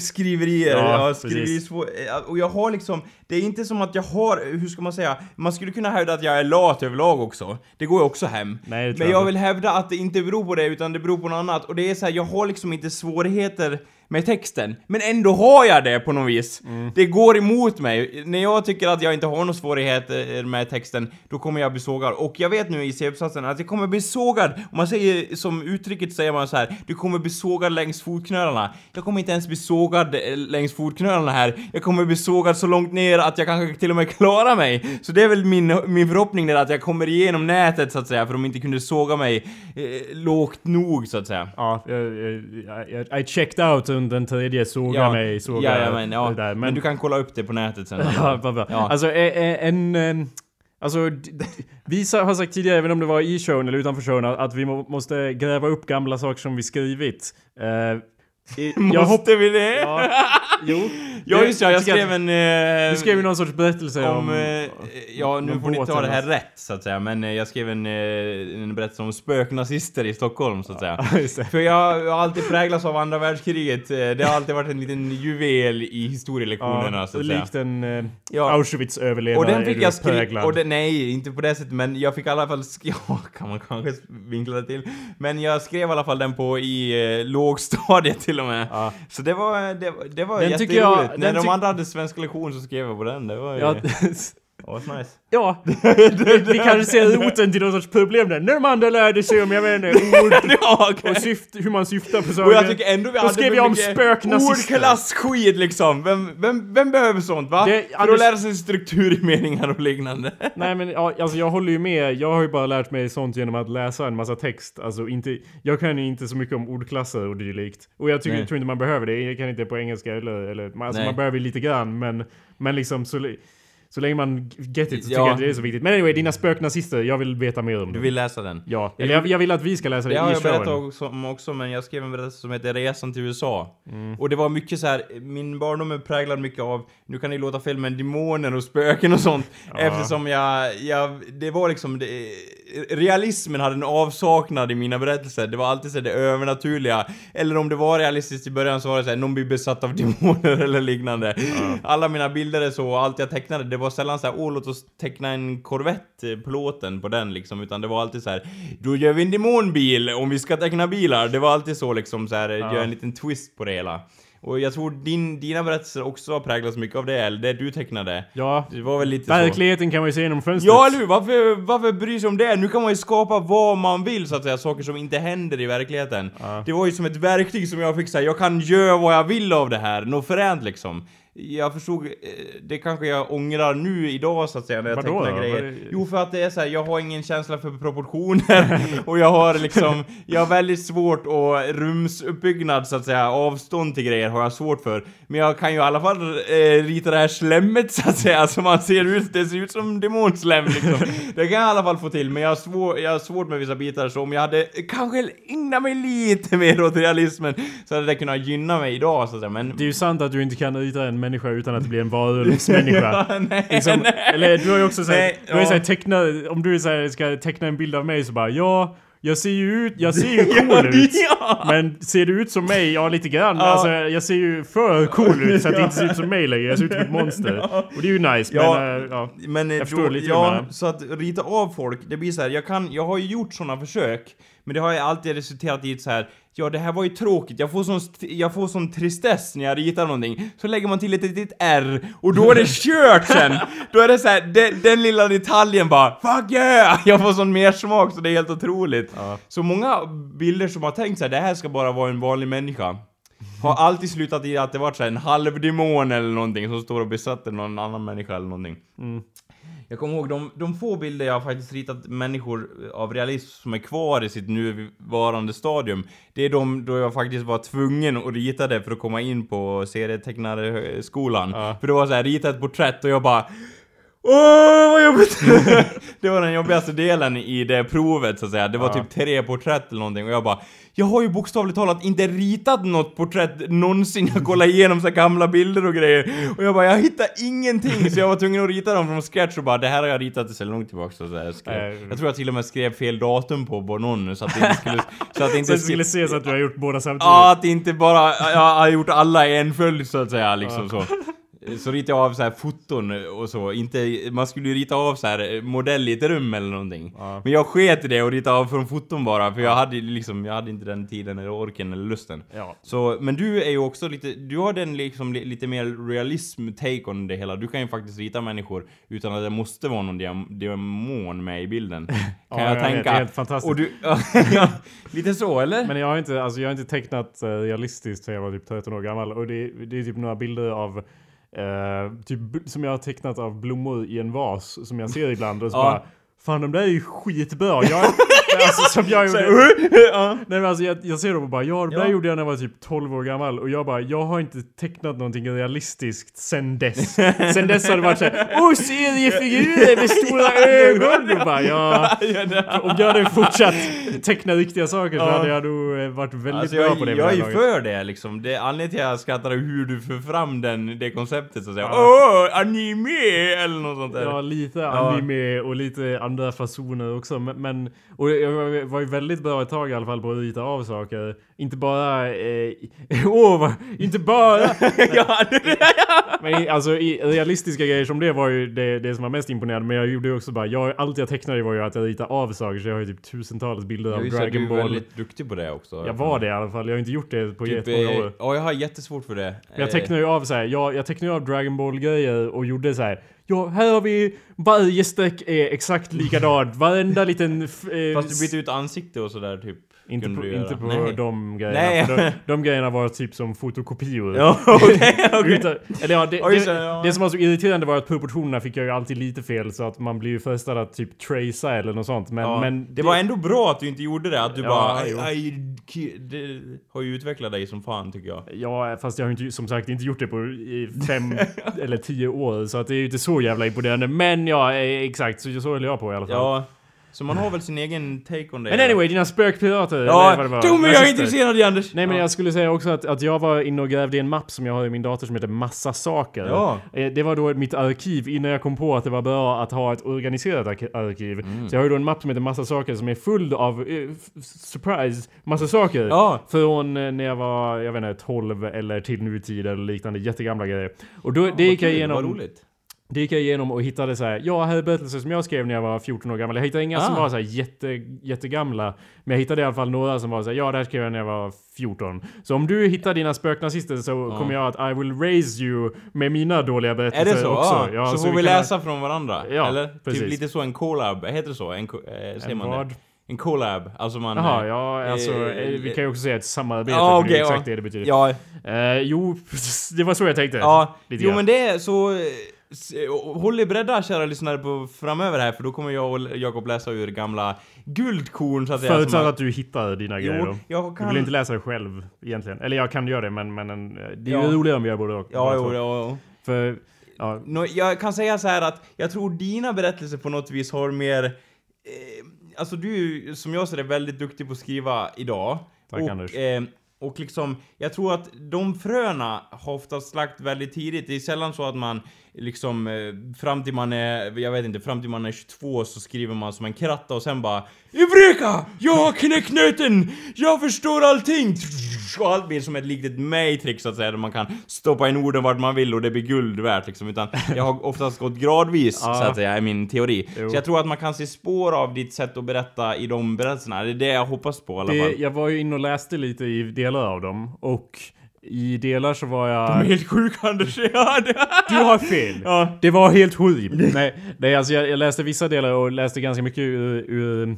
Skriverier, Ja, ja, skriveri precis. svår, och jag har liksom, det är inte som att jag har, hur ska man säga, man skulle kunna hävda att jag är lat överlag också. Det går ju också hem. Nej, det Men jag vill hävda att det inte beror på det, utan det beror på något annat. Och det är så här, jag har liksom inte svårigheter med texten. Men ändå har jag det på något vis. Mm. Det går emot mig. När jag tycker att jag inte har några svårigheter med texten, då kommer jag bli sågad. Och jag vet nu i C-uppsatsen att jag kommer bli sågad. Om man säger, som uttrycket säger man så här, du kommer bli sågad längs fotknölarna. Jag kommer inte ens bli sågad eh, längs fotknölarna här. Jag kommer bli sågad så långt ner att jag kanske till och med klarar mig. Så det är väl min, min förhoppning där att jag kommer igenom nätet så att säga, för de inte kunde såga mig eh, lågt nog så att säga. Ja, jag, jag, I checked out under den tredje såga mig, såga Jajamän, ja. det där. Men, du kan kolla upp det på nätet sen. Ja, vad bra. Ja. Alltså eh, eh, en... eh, Alltså, vi har sagt tidigare, även om det var i showen eller utanför showen, att- vi må, måste gräva upp gamla saker som vi skrivit. Jag Måste vi det? Ja, jo. Ja just ja, jag skrev en... Eh, Du skrev ju någon sorts berättelse om... om, eh, ja nu om får ni ta båten, det här alltså. rätt så att säga, men eh, jag skrev en, eh, en berättelse om spöknazister i Stockholm så att säga. Just det. För jag har alltid präglats av andra världskriget, eh, det har alltid varit en liten juvel i historielektionerna Ja, så att säga. likt en eh, Ja. Auschwitz-överlevare Och den är fick du jag skriva, präglad. och den, nej inte på det sättet men jag fick i alla fall sk- ja kan man kanske vinkla det till. Men jag skrev i alla fall den på i eh, lågstadiet till och med. Ja. Så det var, det, det var Den jätteroligt. jag- När de tyck- andra hade svenska lektion så skrev jag på den, det var ju... Ja, var nice. ja. vi, vi kanske ser roten till någon sorts problem där. När de andra lärde sig om, jag vet inte, ord ja, okej. och syft, hur man syftar på saker. Och jag tycker ändå vi Då skrev jag om spöknazister. Ordklassskit liksom. Vem, vem, vem behöver sånt va? Det- För att lära sig struktur i meningar och liknande. Nej men ja, alltså jag håller ju med. Jag har ju bara lärt mig sånt genom att läsa en massa text. Alltså inte, jag kan ju inte så mycket om ordklasser och dylikt. Och jag tycker, Nej. tror inte man behöver det. Jag kan inte på engelska eller, eller alltså man behöver lite grann men, men liksom så, så länge man get it så tycker Ja. jag inte det är så viktigt. Men anyway, dina spöknazister, jag vill veta mer om Du dem. vill läsa den? Ja, eller jag, jag vill att vi ska läsa det Det har i jag berättat showen. också, om också, men jag skrev en berättelse som heter Resan till USA. Mm. Och det var mycket så här, min barndom är präglad mycket av, nu kan det låta fel, men demoner och spöken och sånt. Ja. Eftersom jag, jag, det var liksom, det, realismen hade en avsaknad i mina berättelser. Det var alltid så här det övernaturliga. Eller om det var realistiskt i början så var det så här, någon blir besatt av demoner eller liknande. Alla mina bilder är så, allt jag tecknade, det var sällan så här, åh låt oss teckna en Corvette, plåten på den liksom. Utan det var alltid så här, då gör vi en demonbil om vi ska teckna bilar. Det var alltid så liksom så här, gör en liten twist på det hela. Och jag tror din, dina berättelser också har präglats mycket av det, eller det du tecknade. Ja. Det var väl lite så. Verkligheten kan man ju se genom fönstret. Ja eller hur? Varför, varför bry sig om det? Nu kan man ju skapa vad man vill så att säga, saker som inte händer i verkligheten. Ja. Det var ju som ett verktyg som jag fick säga, jag kan göra vad jag vill av det här, något fränt liksom. Jag förstod, eh, det kanske jag ångrar nu idag så att säga när jag Vadå tecknar då? grejer. Är- Jo för att det är så här, jag har ingen känsla för proportioner och jag har liksom, jag har väldigt svårt och rumsuppbyggnad så att säga, avstånd till grejer har jag svårt för. Men jag kan ju i alla fall eh, rita det här slemmet så att säga, så man ser ut, det ser ut som demonslem liksom. Det kan jag i alla fall få till, men jag har, svår, jag har svårt med vissa bitar så om jag hade kanske ägnat mig lite mer åt realismen så hade det kunnat gynna mig idag så att säga, men... Det är ju sant att du inte kan rita en människa utan att blir en varulvsmänniska. Ja, nej, liksom, nej. eller du har ju också såhär, du har ju ja. såhär teckna, om du såhär, ska teckna en bild av mig så bara ja, jag ser ju ut, jag ser ju cool Ja, ut. ja. Men ser du ut som mig? Ja lite grann. Ja. Alltså jag ser ju för cool ut så att det inte ser ut som mig längre. Jag ser ut som ett monster. Och det är ju nice Ja, men ja. Men eh, Jag förstår då, lite ja, så att rita av folk, det blir så här, jag kan, jag har ju gjort såna försök, men det har ju alltid resulterat i ett så här. ja det här var ju tråkigt, jag får sån, jag får sån tristess när jag ritar någonting, så lägger man till ett litet R, och då är det kört sen! Då är det så här, den, den lilla detaljen bara, fuck yeah! Jag får sån mersmak så det är helt otroligt. Ja. Så många bilder som har tänkt så här, det här ska bara vara en vanlig människa, har alltid slutat i att det varit så här en halvdemon eller någonting som står och besätter någon annan människa eller någonting. Jag kommer ihåg de, de få bilder jag har faktiskt ritat människor av realism som är kvar i sitt nuvarande stadium. Det är de då jag faktiskt var tvungen att rita det för att komma in på serietecknarskolan. Ja. För det var så här, rita ett porträtt och jag bara Åh, vad jobbigt! det var den jobbigaste delen i det provet så att säga. Det var Ja. typ tre porträtt eller någonting och jag bara Jag har ju bokstavligt talat inte ritat något porträtt någonsin. Jag kollade igenom så gamla bilder och grejer. Och jag bara, jag hittar ingenting. Så jag var tvungen att rita dem från scratch och bara, det här har jag ritat så långt tillbaka. Så jag, skrev. Jag tror jag till och med skrev fel datum på, någon så att det inte skulle... Så att det Så inte det skulle ses att du har gjort båda samtidigt. Ja, att inte bara, jag har gjort alla i en följd så att säga liksom så. Så ritade jag av så här foton och så, inte, man skulle ju rita av så här modell i ett rum eller någonting. Ja. Men jag sket i det och ritade av från foton bara, för jag hade liksom, jag hade inte den tiden eller orken eller lusten. Ja. Så, men du är ju också lite, du har den liksom li, lite mer realism take on det hela. Du kan ju faktiskt rita människor utan att det måste vara någon diam, demon med i bilden. Kan Ja, jag jag vet, tänka. det är helt fantastiskt. Och du, ja, lite så eller? Men jag har inte, alltså jag har inte tecknat eh, realistiskt sen jag var typ 13 år gammal. Och det, det är typ några bilder av eh, typ som jag har tecknat av blommor i en vas som jag ser ibland och så Ja. bara Fan de där är ju skitbra. Jag, alltså, som jag gjorde. ja. Nej men alltså jag, jag ser dem och bara ja det där gjorde jag när jag var typ 12 år gammal och jag bara jag har inte tecknat någonting realistiskt sen dess. sen dess har det varit såhär Åh seriefigurer med stora ögon! Och bara ja. Om jag hade fortsatt teckna riktiga saker så Ja. hade jag nog eh, varit väldigt Alltså bra jag, på det. jag är ju för det liksom. Det anledningen till att jag skrattar hur du för fram den, det konceptet så att säga. Ja. Åh, anime! Eller något sånt där. Ja, lite anime och lite andra fasoner också. Men, men och jag var- ju väldigt bra ett tag i alla fall på att rita av saker. Inte bara... Eh, vad- inte bara! ja, Men alltså i realistiska grejer som det var ju det, det som var mest imponerande. Men jag gjorde ju också bara, jag, allt jag tecknade var ju att jag ritade av saker. Så jag har ju typ tusentals bilder av Dragon du är Ball. väldigt duktig på det också. Jag var det i alla fall. Jag har inte gjort det på Typ, jättemånga eh, år. ja, jag har jättesvårt för det. Men jag tecknade ju av så här, jag, jag tecknade ju av Dragon Ball grejer och gjorde så här. Ja, här har vi varje streck är exakt likadant. Varenda liten... Eh, Fast du bytte ut ansikte och sådär typ. Inte på, inte på Nej. de grejerna. Nej. De, de grejerna var typ som fotokopior. Ja, okej, okej. Utan, eller ja, det, som var så irriterande var att proportionerna fick jag ju alltid lite fel så att man blir ju frestad att typ tracea eller något sånt. Men, Ja, men det var ändå bra att du inte gjorde det, att du Ja, bara aj, ki- Det har ju utvecklat dig som fan tycker jag. Ja, fast jag har inte, som sagt inte gjort det på i fem eller tio år. Så att det är ju inte så jävla imponerande. Men ja, eh, exakt. Så, så höll jag på i alla fall. Ja, Så man har väl sin egen take on det. Men anyway, dina spökpirater, Ja, vad jo men jag är intresserad i Anders! Nej men ja. jag skulle säga också att, att jag var inne och grävde i en mapp som jag har i min dator som heter Massa saker. Ja. Eh, Det var då mitt arkiv innan jag kom på att det var bra att ha ett organiserat ark- arkiv. Mm. Så jag har ju då en mapp som heter Massa saker som är full av, f- surprise, massa saker. Ja. Från eh, när jag var, jag vet inte, 12 eller till nutid eller liknande jättegamla grejer. Och då, det gick jag Vad igenom. roligt. Det gick jag igenom och hittade så här. ja här är berättelser som jag skrev när jag var 14 år gammal. Jag hittade inga som Ah. var så här jätte, jättegamla. Men jag hittade i alla fall några som var så här. ja det här skrev jag när jag var 14. Så om du hittar dina spöknazister så Ja. kommer jag att I will raise you med mina dåliga Är berättelser det så? också. Ja, så, får vi läsa från varandra? Ja, Eller? precis. Typ lite så en collab, heter det så? En, eh, säger En man vad? det? En collab, alltså man... Jaha, eh, ja alltså eh, eh, vi kan ju också säga ett samarbete Ja, för det är exakt ja. det det betyder. Ja, Eh, jo, det var så jag tänkte. ja. Lite Jo grann. men det är så... eh, Håll er beredda kära lyssnare på framöver här för då kommer jag och Jakob läsa ur gamla guldkorn så att säga. Förutsatt att du hittar dina grejer Jo, då. jag Du kan... vill inte läsa det själv egentligen. Eller jag kan göra det men, men en, det är Ja. ju roligare om vi gör både och. Ja, jo, ja, ja. För, ja, Nå, jag kan säga så här att jag tror dina berättelser på något vis har mer... Eh, alltså du som jag ser det, väldigt duktig på att skriva idag. Tack, och, Anders. Eh, och liksom, jag tror att de fröna har oftast lagt väldigt tidigt. Det är sällan så att man liksom eh, fram till man är, jag vet inte, fram till man är 22 så skriver man som en kratta och sen bara Eureka! Jag har knäckt nöten! Jag förstår allting! Och allt blir som ett litet matrix så att säga, där man kan stoppa in orden vart man vill och det blir guld värt liksom. Utan jag har oftast gått gradvis så att säga, är min teori. Jo. Så jag tror att man kan se spår av ditt sätt att berätta i de berättelserna. Det är det jag hoppas på i alla det, fall. jag var ju inne och läste lite i delar av dem och i delar så var jag... De är helt sjuka Anders. Ja, det- Du har fel! Ja. Det var helt horribelt. nej, nej, alltså jag, jag läste vissa delar och läste ganska mycket ur... ur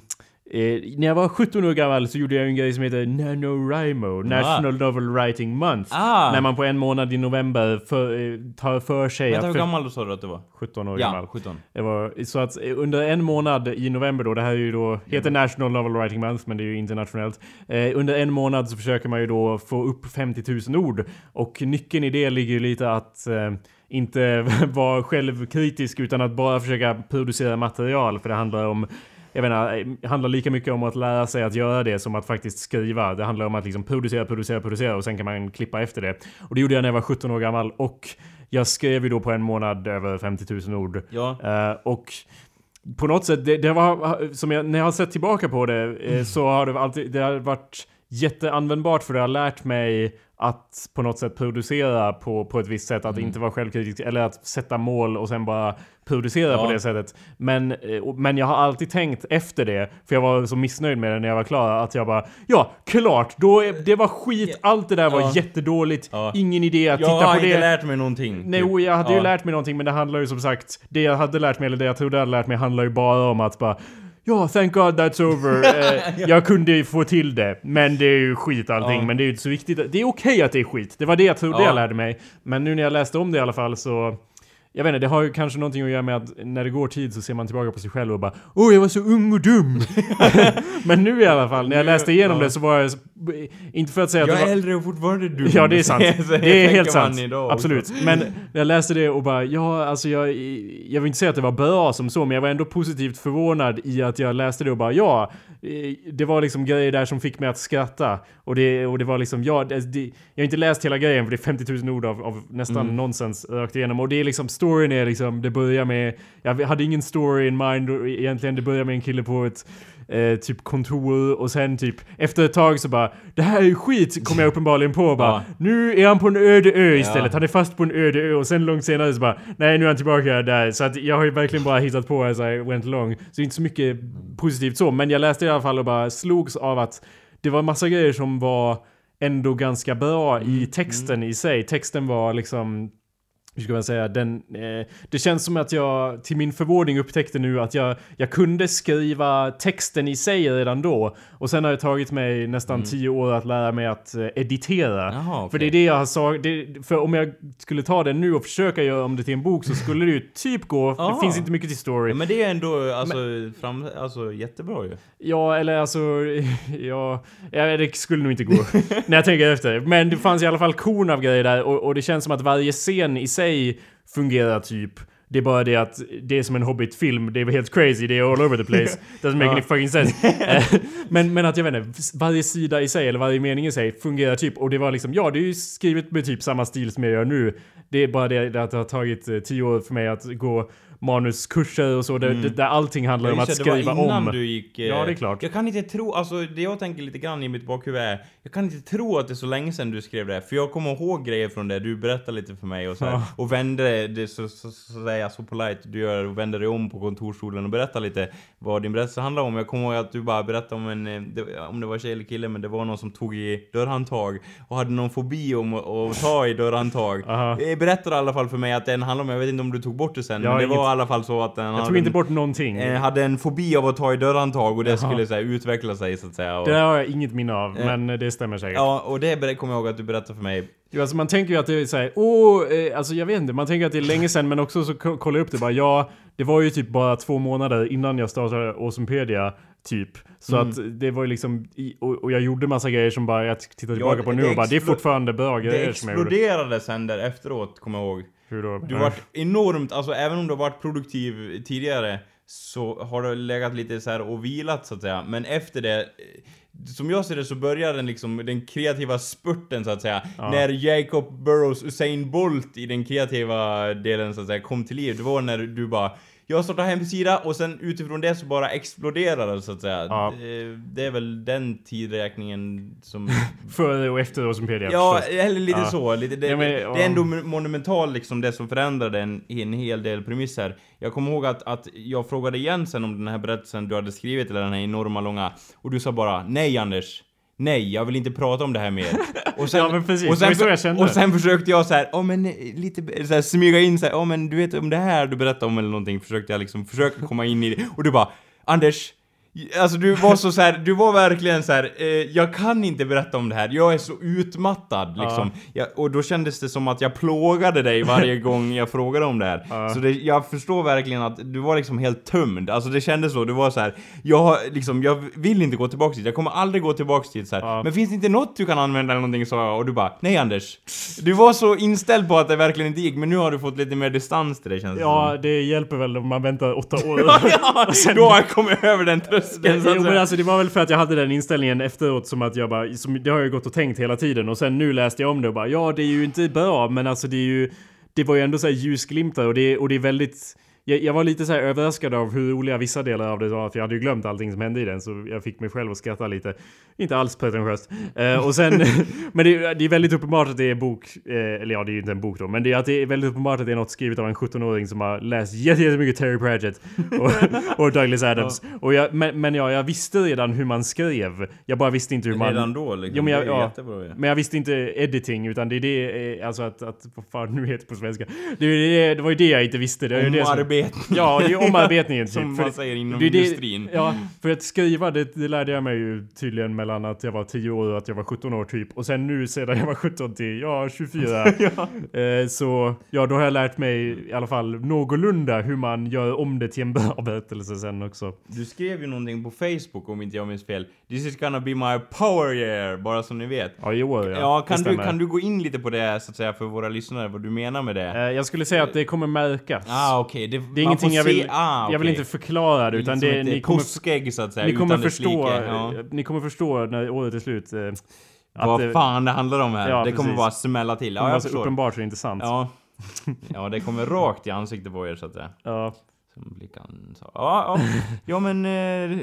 eh, när jag var 17 år gammal så gjorde jag en grej som heter NaNoWriMo, National Novel Writing Month. Ah. När man på en månad i november för, eh, tar för sig Vänta, hur gammal sa du att du var? 17 år Ja, gammal. 17. Det var, så att eh, under en månad i november då, det här är ju då, heter National Novel Writing Month men det är ju internationellt. Eh, under en månad så försöker man ju då få upp 50 000 ord. Och nyckeln i det ligger ju lite att eh, inte vara självkritisk utan att bara försöka producera material. För det handlar om jag menar, eh, handlar lika mycket om att lära sig att göra det som att faktiskt skriva. Det handlar om att liksom producera, producera, producera och sen kan man klippa efter det. Och det gjorde jag när jag var 17 år gammal och jag skrev ju då på en månad över 50 000 ord. Ja. Eh, och på något sätt, det, det var som jag, när jag har sett tillbaka på det eh, så har det alltid, det har varit jätteanvändbart för det har lärt mig att på något sätt producera på, på ett visst sätt, att inte vara självkritisk eller att sätta mål och sen bara producera Ja. på det sättet. Men, eh, men jag har alltid tänkt efter det, för jag var så missnöjd med det när jag var klar, att jag bara ja, klart, då det var skit, allt det där var Ja. jättedåligt, Ja. ingen idé att Jag titta har på inte det. lärt mig någonting. Nej, typ. jag hade ju lärt mig någonting men det handlar ju som sagt Det jag hade lärt mig, eller det jag trodde jag hade lärt mig handlar ju bara om att bara Ja, thank God that's over. Eh, jag kunde ju få till det. Men det är ju skit allting. Ja. Men det är ju inte så viktigt. Det är okej att det är skit. Det var det jag trodde Ja. jag lärde mig. Men nu när jag läste om det i alla fall så... Jag vet inte, det har ju kanske någonting att göra med att när det går tid så ser man tillbaka på sig själv och bara Åh, jag var så ung och dum! men nu i alla fall, när jag läste igenom Ja. det så var jag... Inte för att säga att Jag är var... äldre och fortfarande dum. Ja, det är sant. Det är helt sant. Absolut. Men jag läste det och bara, ja, alltså jag, jag vill inte säga att det var bra som så, men jag var ändå positivt förvånad i att jag läste det och bara, ja, eh, det var liksom grejer där som fick mig att skratta. Och det, och det var liksom, ja, det, jag har inte läst hela grejen för det är 50 000 ord av, av nästan Mm. nonsens rakt igenom. Och det är liksom, storyn är liksom, det börjar med, jag hade ingen story in mind egentligen, det börjar med en kille på ett eh, typ kontor och sen typ efter ett tag så bara Det här är ju skit kom jag uppenbarligen på bara Ja. Nu är han på en öde ö istället, Ja. han är fast på en öde ö och sen långt senare så bara Nej nu är han tillbaka där så att jag har ju verkligen bara hittat på as I went along Så inte så mycket positivt så men jag läste i alla fall och bara slogs av att Det var massa grejer som var ändå ganska bra Mm, i texten i sig. Texten var liksom hur ska man säga, den, eh, det känns som att jag till min förvåning upptäckte nu att jag, jag kunde skriva texten i sig redan då. Och sen har det tagit mig nästan tio år att lära mig att eh, editera. Mm. Jaha, okej. För det är det jag har sagt, för om jag skulle ta den nu och försöka göra om det till en bok så skulle det ju typ gå, det finns inte mycket till story. Ja, men det är ändå alltså, fram, alltså jättebra ju. Ja, eller alltså, ja, ja, det skulle nog inte gå när jag tänker efter. Men det fanns i alla fall korn av grejer där och, och det känns som att varje scen i sig fungerar typ Det är bara det att det är som en Hobbit-film. Det är helt crazy. Det är all over the place. Doesn't make any fucking sense. Eh, men, men att jag vet inte, varje sida i sig eller varje mening i sig fungerar typ. Och det var liksom, ja det är ju skrivet med typ samma stil som jag gör nu. Det är bara det att det har tagit eh, tio år för mig att gå manuskurser och så. Där, där allting handlar om att det, det skriva var innan om. du gick... eh, Ja, det är klart. Jag kan inte tro, alltså det jag tänker lite grann i mitt bakhuvud är, jag kan inte tro att det är så länge sedan du skrev det, här, för jag kommer ihåg grejer från det, du berättade lite för mig och så här, Ja. och vände det så, så, så, så säger jag så polite du gör, och vände dig om på kontorsstolen och berättade lite vad din berättelse handlar om. Jag kommer ihåg att du bara berättade om en, eh, det, om det var tjej eller kille, men det var någon som tog i dörrhandtag och hade någon fobi om att, ta i dörrhandtag. Aha. Eh, Berättade i alla fall för mig att den handlar om, jag vet inte om du tog bort det sen, Jag men det inget- var i alla fall så att den Jag tog inte en- bort någonting. eh, hade en fobi av att ta i dörrhandtag och det Jaha. skulle så här, utveckla sig så att säga. Och, Det där har jag inget minne av, Eh. men det stämmer säkert. ja, och det kommer jag ihåg att du berättade för mig. Jo, alltså man tänker ju att det är såhär, åh, eh, alltså jag vet inte, man tänker att det är länge sedan men också så ko- kollar jag upp det bara, ja, det var ju typ bara två månader innan jag startade Awesomepedia, typ. Så Mm. att det var ju liksom, och, och jag gjorde massa grejer som bara, jag tittar tillbaka på nu det och bara, det är fortfarande bra Det grejer som jag gjorde. exploderade sen där efteråt, kommer jag ihåg. Hur då? Du vart enormt, alltså även om du har varit produktiv tidigare så har du legat lite så här och vilat så att säga. Men efter det, eh, som jag ser det så börjar den liksom, den kreativa spurten så att säga. Ja. När Jacob Burrows Usain Bolt i den kreativa delen så att säga kom till liv. Det var när du bara jag startade hemsida och sen utifrån det så bara exploderade det så att säga. Ja. Det, det är väl den tidräkningen som... Före och efter Awesomepedia Ja, förstås. eller lite Ja. så. Lite, det, Ja, men, det ja. är ändå monumental liksom det som förändrade en, en hel del premisser. Jag kommer ihåg att, att jag frågade igen sen om den här berättelsen du hade skrivit, eller den här enorma långa, och du sa bara Nej Anders! Nej, jag vill inte prata om det här mer. Och Ja, men precis. och sen, jag kände. och sen försökte jag så här, ja men eh, lite så här, smyga in så här, ja men du vet om det här du berättade om eller någonting, försökte jag liksom försöka komma in i det. Och du bara, Anders, Alltså du var så, så här, du var verkligen så här, eh, jag kan inte berätta om det här, jag är så utmattad liksom. Jag, och då kändes det som att jag plågade dig varje gång jag frågade om det här. Ja. Så det, jag förstår verkligen att du var liksom helt tömd, alltså det kändes så, du var så här, jag liksom, jag vill inte gå tillbaks dit, jag kommer aldrig gå tillbaks dit så. Ja. Men finns det inte något du kan använda eller någonting sa jag, och du bara, nej Anders. Du var så inställd på att det verkligen inte gick, men nu har du fått lite mer distans till det känns det Ja, som. det hjälper väl om man väntar åtta år. ja, då har jag kommit över den tröskeln så Jo, men alltså det var väl för att jag hade den inställningen efteråt som att jag bara, som, det har jag gått och tänkt hela tiden och sen nu läste jag om det och bara ja det är ju inte bra men alltså det är ju Det var ju ändå så här ljusglimtar och det, och det är väldigt jag, jag var lite så här överraskad av hur roliga vissa delar av det var för jag hade ju glömt allting som hände i den så jag fick mig själv att skratta lite. Inte alls pretentiöst. Eh, och sen, men det, det är väldigt uppenbart att det är bok, eh, eller ja det är ju inte en bok då, men det är, att det är väldigt uppenbart att det är något skrivet av en 17-åring som har läst jätte- jättemycket Terry Pratchett och, och Douglas Adams. Och jag, men, men ja, jag visste redan hur man skrev. Jag bara visste inte hur man... Redan då liksom, Jo, men jag, ja, jättebra men jag visste inte editing utan det är det, eh, alltså att, att vad fan nu heter på svenska. Det, det, det var ju det jag inte visste. Det det som, Omarbetning. Ja, det är omarbetningen typ. Som För man säger inom det industrin. Ja, för att skriva det, det lärde jag mig ju tydligen mellan att jag var 10 år och att jag var 17 år typ. Och sen nu sedan jag var 17 till, ja 24. eh, så ja, då har jag lärt mig i alla fall någorlunda hur man gör om det till en bra berättelse sen också. Du skrev ju någonting på Facebook om inte jag minns fel. This is gonna be my power year, bara så ni vet. Ja, i år ja. Ja, kan, du, kan du gå in lite på det så att säga för våra lyssnare, vad du menar med det? Eh, jag skulle säga att det kommer märkas. Ah okej, det, Det är ingenting jag vill, se, ah, jag vill inte förklara det utan det, ni kommer, påskägg så att säga, ni kommer förstå. Ja. ni kommer förstå när året är slut. Eh, att Vad det fan det handlar om här. Ja, det kommer precis. bara smälla till. kommer Ja, vara jag så förstår. uppenbart så intressant. Ja. ja, det kommer rakt i ansiktet på er så att säga. Ja. Som blickan sa. Ja, ja. Ja men... Eh,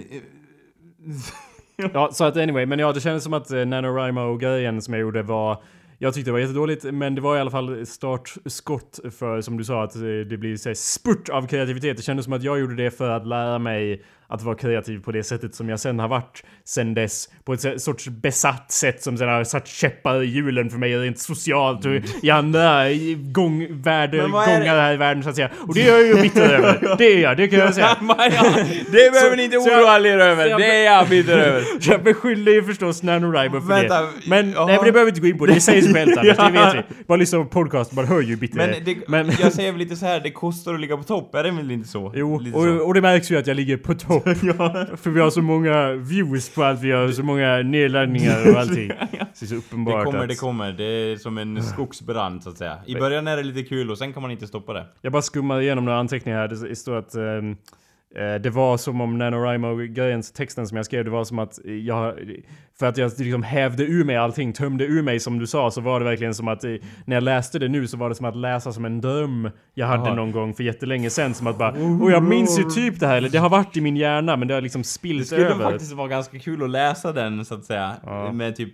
Ja, så att anyway, men ja, det kändes som att eh, NaNoWriMo-grejen som jag gjorde var jag tyckte det var jättedåligt, men det var i alla fall startskott för, som du sa, att eh, det blir så här, spurt av kreativitet. Det kändes som att jag gjorde det för att lära mig att vara kreativ på det sättet som jag sen har varit sen dess. På ett sorts besatt sätt som sen har satt käppar i hjulen för mig rent socialt och i andra i gång, värld, gångar här i världen så att säga. Och det är jag ju bitter över. Det är jag, det kan jag säga. det behöver ni inte oroa er över. Det är jag bitter över. Jag beskyller ju förstås NaNoWriMo för Vänta, det. Men, nej, men det behöver vi inte gå in på. Det säger sig självt Anders, det vet vi. Bara lyssna på podcast, man hör ju bitter. Men, det, men jag säger väl lite så här, det kostar att ligga på topp, är det väl inte så? Jo, Lite så. och, och det märks ju att jag ligger på topp. topp. För vi har så många views på allt vi gör, så många nedladdningar och allting. Det är så uppenbart Det kommer, att... det kommer. Det är som en skogsbrand så att säga. I början är det lite kul och sen kan man inte stoppa det. Jag bara skummar igenom några anteckningar här. Det står att eh, det var som om NaNoWriMo-grejen, texten som jag skrev, det var som att jag... För att jag liksom hävde ur mig allting, tömde ur mig som du sa, så var det verkligen som att eh, när jag läste det nu så var det som att läsa som en dröm jag hade Jaha. någon gång för jättelänge sen. Som att bara, och jag minns ju typ det här, eller det har varit i min hjärna men det har liksom Det spillt skulle över. faktiskt vara ganska kul att läsa den så att säga. Ja. Med typ,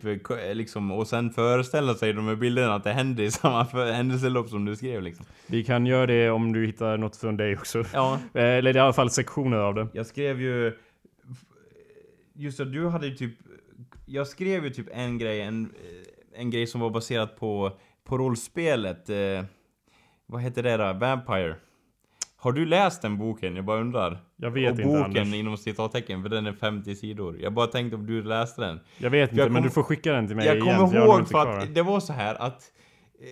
liksom, och sen föreställa sig de här bilderna att det hände i samma händelselopp som du skrev liksom. Vi kan göra det om du hittar något från dig också. Ja. Eh, Eller i alla fall sektioner av det. Jag skrev ju... Just det, du hade ju typ... Jag skrev ju typ en grej, en, en grej som var baserat på, på rollspelet. Eh, vad heter det då? Vampire. Har du läst den boken? Jag bara undrar. Jag vet Och inte boken Anders. inom citattecken, för den är 50 sidor. Jag bara tänkte om du läste den. Jag vet inte Jag men kom- du får skicka den till mig Jag igen. kommer för jag ihåg för att det var så här att... Eh,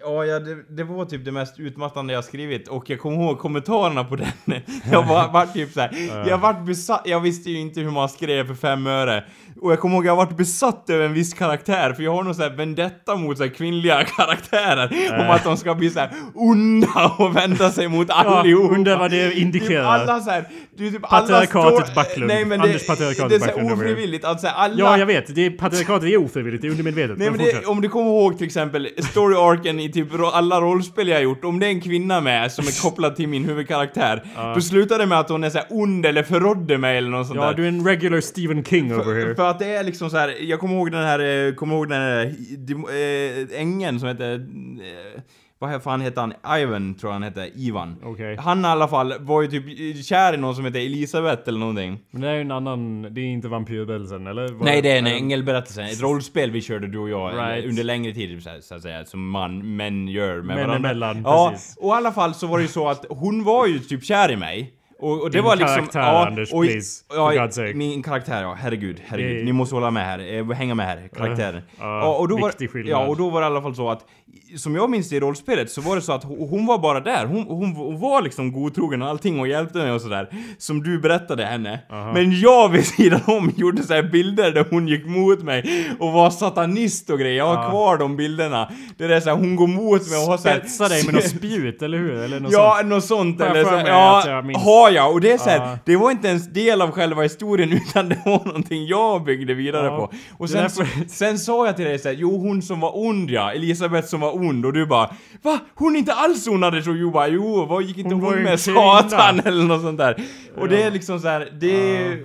ja, ja det, det var typ det mest utmattande jag skrivit och jag kommer ihåg kommentarerna på den. Jag var, var typ så här, jag vart besatt, jag visste ju inte hur man skrev för fem öre. Och jag kommer ihåg jag vart besatt över en viss karaktär för jag har nog så här vendetta mot så här kvinnliga karaktärer. Om att de ska bli så här onda och vända sig mot allihopa. undrar vad det Typ indikerar. alla så här, det är typ Patriarkatet Backlund. Nej men Anders det, patriarkatet det är så Backlund här över det. ofrivilligt, alltså alla... Ja, jag vet. Det är, patriarkatet är ofrivilligt. Det är undermedvetet. Nej men det, om du kommer ihåg till exempel story-arken i typ alla rollspel jag har gjort, om det är en kvinna med som är kopplad till min huvudkaraktär, då slutar det med att hon är så här ond eller förrådde mig eller något sånt Ja, där. du är en regular Stephen King over here. För att det är liksom så här, jag kommer ihåg den här, eh, kommer ihåg den här äh, ängeln som heter, äh, vad fan heter han? Ivan tror jag han heter, Ivan. Okej. Han i alla fall var ju typ kär i någon som heter Elisabeth eller någonting. Men det är ju en annan... Det är inte vampyrberättelsen, eller? Vad- Nej, det är en ängelberättelse. Ett rollspel vi körde du och jag Right. under längre tid, så, att säga, som man, män gör med Män varandra. emellan, ja, precis. och i alla fall så var det ju så att hon var ju typ kär i mig. Och, och det Din var liksom... karaktär, Anders, och, please. Ja, min karaktär, ja. Herregud, herregud. Det- Ni måste hålla med här. Eh, hänga med här. Karaktären. ja, ja, och då var, viktig skillnad. ja, och då var det i alla fall så att som jag minns det i rollspelet så var det så att hon, var bara där. Hon, hon, hon var liksom godtrogen och allting och hjälpte mig och sådär. Som du berättade henne. Men jag vid sidan om gjorde så här bilder där hon gick mot mig och var satanist och grejer. Jag har Ja. kvar de bilderna. Det är så här, hon går mot mig och har så här, Spetsa dig med något spjut, eller hur? Eller något Ja, sånt. något sånt eller så, Ja, jag har jag. Och det är så här, det var inte ens del av själva historien utan det var någonting jag byggde vidare Ja. på. Och sen, så, därför- sen sa jag till dig såhär, jo hon som var ond ja, Elisabeth som var ond och du bara Va? Hon är inte alls ond Anders? Och du bara jo, vad gick inte Hon hon, ju med en kvinna." Satan eller något sånt där? Och det Ja. är liksom så här, det...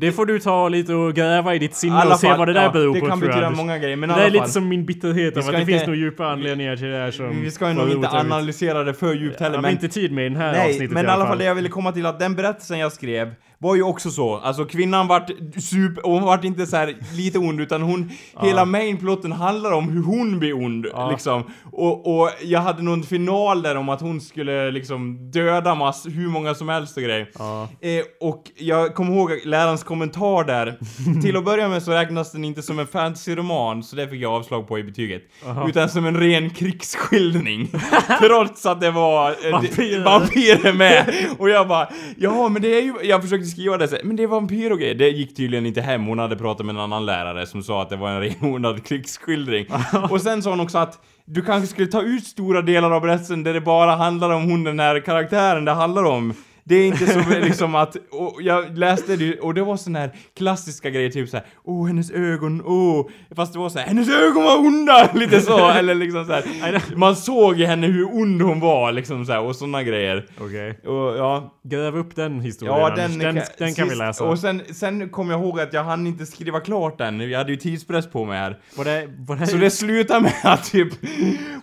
Det får du ta lite och gräva i ditt sinne och se fall, vad det där ja, beror det på kan tror jag, betyda många grejer, men det är lite som min bitterhet av att det inte- finns nog djupa anledningar till det här som... Vi ska var nog inte analysera det för djupt heller Jag har men... inte tid med i den här Nej, avsnittet men i i alla fall det jag ville komma till att den berättelsen jag skrev var ju också så, alltså kvinnan vart super, hon vart inte så här lite ond utan hon, hela mainplotten handlar om hur hon blir ond Ja. liksom. Och, och jag hade någon final där om att hon skulle liksom döda mass, hur många som helst och grejer. Ja. Eh, och jag kommer ihåg lärarens kommentar där. Till att börja med så räknas den inte som en fantasyroman, så det fick jag avslag på i betyget. Aha. Utan som en ren krigsskildring. Trots att det var eh, vampyrer med. Och jag bara, ja men det är ju, jag försökte skriva det så här, men det är vampyr och grejer. Det gick tydligen inte hem. Hon hade pratat med en annan lärare som sa att det var en renodlad krigsskildring. och sen sa hon också att du kanske skulle ta ut stora delar av berättelsen där det bara handlar om hon den här karaktären det handlar om. Det är inte så liksom att, och jag läste det och det var sån här klassiska grejer typ såhär, åh hennes ögon, åh, fast det var såhär, hennes ögon var onda! Lite så, eller liksom såhär. Man såg i henne hur ond hon var liksom såhär, och såna grejer. Okej. Och ja, Gräv upp den historien ja den, den, den kan vi sist- läsa. Och sen, sen kom jag ihåg att jag hann inte skriva klart den, jag hade ju tidspress på mig här. Var det, var det, Så det slutar med att typ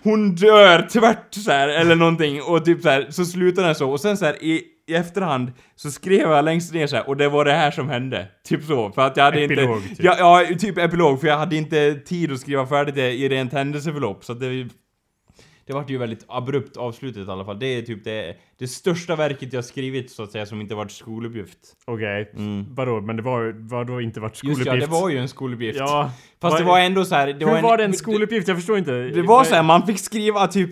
hon dör tvärt så här eller någonting och typ så här så slutar den så och sen så här i, i efterhand så skrev jag längst ner så här och det var det här som hände. Typ så för att jag hade Epilog, inte typ. ja, ja, typ epilog för jag hade inte tid att skriva färdigt det i rent händelseförlopp så att det det vart ju väldigt abrupt avslutat i alla fall. Det är typ det, det största verket jag skrivit så att säga som inte varit skoluppgift. Okej. Vadå? Men det var vadå inte varit Mm. Just skoluppgift? ja, det var ju en skoluppgift. Ja. Fast Vad- det var ändå så här, det Hur var, var det en skoluppgift? Jag förstår inte. Det var så här, man fick skriva typ,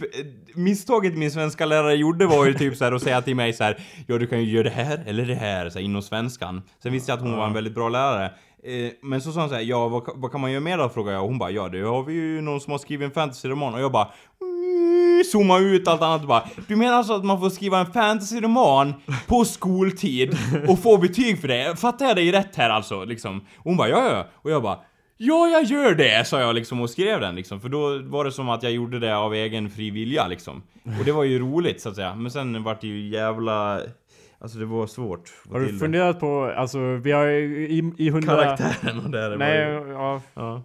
misstaget min svenska lärare gjorde var ju typ så här att säga till mig så här, ja du kan ju göra det här eller det här, så här, inom svenskan. Sen visste jag att hon var en väldigt bra lärare. Eh, men så sa hon så här, ja vad, vad kan man göra mer då? frågade jag och hon bara, ja det har vi ju någon som har skrivit en fantasyroman och jag bara "Mm", Zooma ut allt annat och bara Du menar alltså att man får skriva en fantasyroman på skoltid och få betyg för det? Fattar jag dig rätt här alltså? Liksom. Och hon bara ja ja och jag bara Ja, jag gör det! sa jag liksom och skrev den liksom. För då var det som att jag gjorde det av egen fri vilja liksom. Och det var ju roligt så att säga. Men sen vart det ju jävla... Alltså det var svårt Har du funderat på, alltså vi har i, i, det. hundra... Karaktären och det, det Nej, var ju... ja. Ja.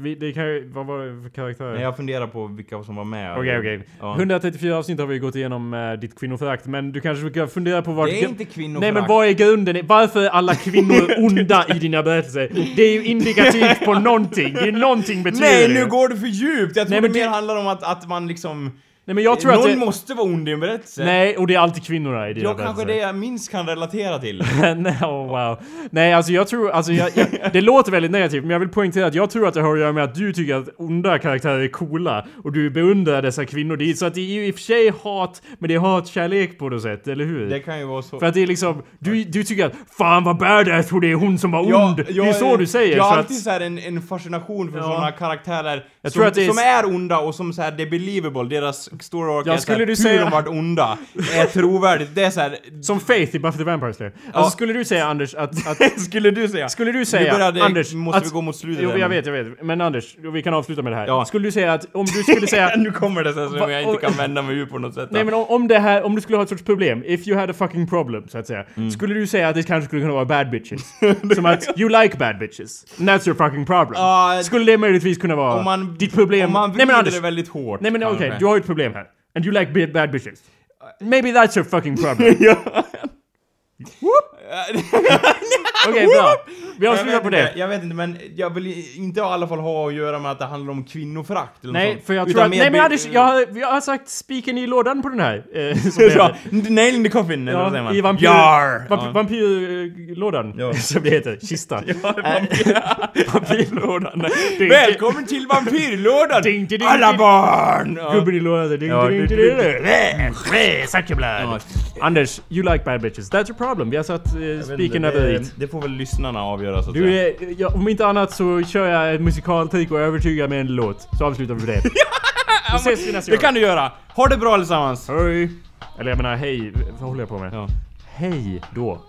Vi, det kan ju, vad var det för karaktär? Nej, jag funderar på vilka som var med. Okej, okej. Ja. 134 avsnitt har vi gått igenom uh, ditt kvinnoförakt, men du kanske ska fundera på vart... Det är inte kvinnoförakt. Nej men vad är grunden? Varför är alla kvinnor onda i dina berättelser? Det är ju indikativt på någonting. Det är någonting betyder Nej, det nu går det för djupt! Jag tror Nej, men det mer det- handlar om att, att man liksom... Nej men jag tror Någon att det... måste vara ond i en berättelse. Nej, och det är alltid kvinnorna i dina Jag kanske det jag minst kan relatera till. Nej, oh, wow. Nej, alltså jag tror, alltså jag, jag, det låter väldigt negativt, men jag vill poängtera att jag tror att det har att göra med att du tycker att onda karaktärer är coola och du beundrar dessa kvinnor. Det är, så att det är ju i och för sig hat, men det är hatkärlek på något sätt, eller hur? Det kan ju vara så. För att det är liksom, du, du tycker att Fan vad badass det är hon som var ond! det är så du säger. Jag har att, alltid så här en, en fascination för Ja. sådana karaktärer Jag som, att det är som är onda och som så här, det är believable, deras story arc Ja, skulle du hur säga- de varit onda är trovärdigt. Det är så här, som Faith i Buffy the Vampire Slayer. Alltså Ja. skulle du säga Anders att... att skulle du säga? skulle du säga, började, Anders, måste att, vi gå mot slutet Jo, jag vet, jag vet. Men Anders, vi kan avsluta med det här. Ja. Skulle du säga att om du skulle säga... nu kommer det sen som jag inte kan vända mig ur på något sätt. Nej men om, om det här, om du skulle ha ett sorts problem, if you had a fucking problem så att säga. Mm. Skulle du säga att det kanske skulle kunna vara bad bitches? Som att you like bad bitches. And that's your fucking problem. Ja, skulle det möjligtvis kunna vara om man, ditt problem? Om man nej men vrider Anders, det väldigt hårt. nej men okej, kanske. du har ju ett problem här. And you like bad- bad bitches. Maybe that's your fucking problem. Okej, bra. Vi avslutar på det. Jag vet inte, men jag vill inte i alla fall ha att göra med att det handlar om kvinnoförakt eller något Nej, sånt. för jag tror att... Nej men Anders, jag har, jag har sagt spiken i lådan på den här. Eh, nail in the coffin, eller vad säger man? i vampyr... Jar! Vamp, Ja. Vampyrlådan. Ja. Som det heter. Kista. Ja, vampyr- Vampyrlådan. Välkommen till vampyrlådan! Ding, ding, ding, Alla barn! Ja. Gubben i lådan. Ding, Ja, ding, ding, ding, ding. Suck your blood. Anders, you like bad bitches. That's your problem. Vi har satt spiken över det, det får väl lyssnarna avgöra så att Du säga. ja, om inte annat så kör jag ett musikaltrick och övertygar med en låt. Så avslutar vi det. Då ses vi nästa Det gång. kan du göra! Ha det bra allesammans! Hej! Eller jag menar hej, vad håller jag på med? Ja. Hej då.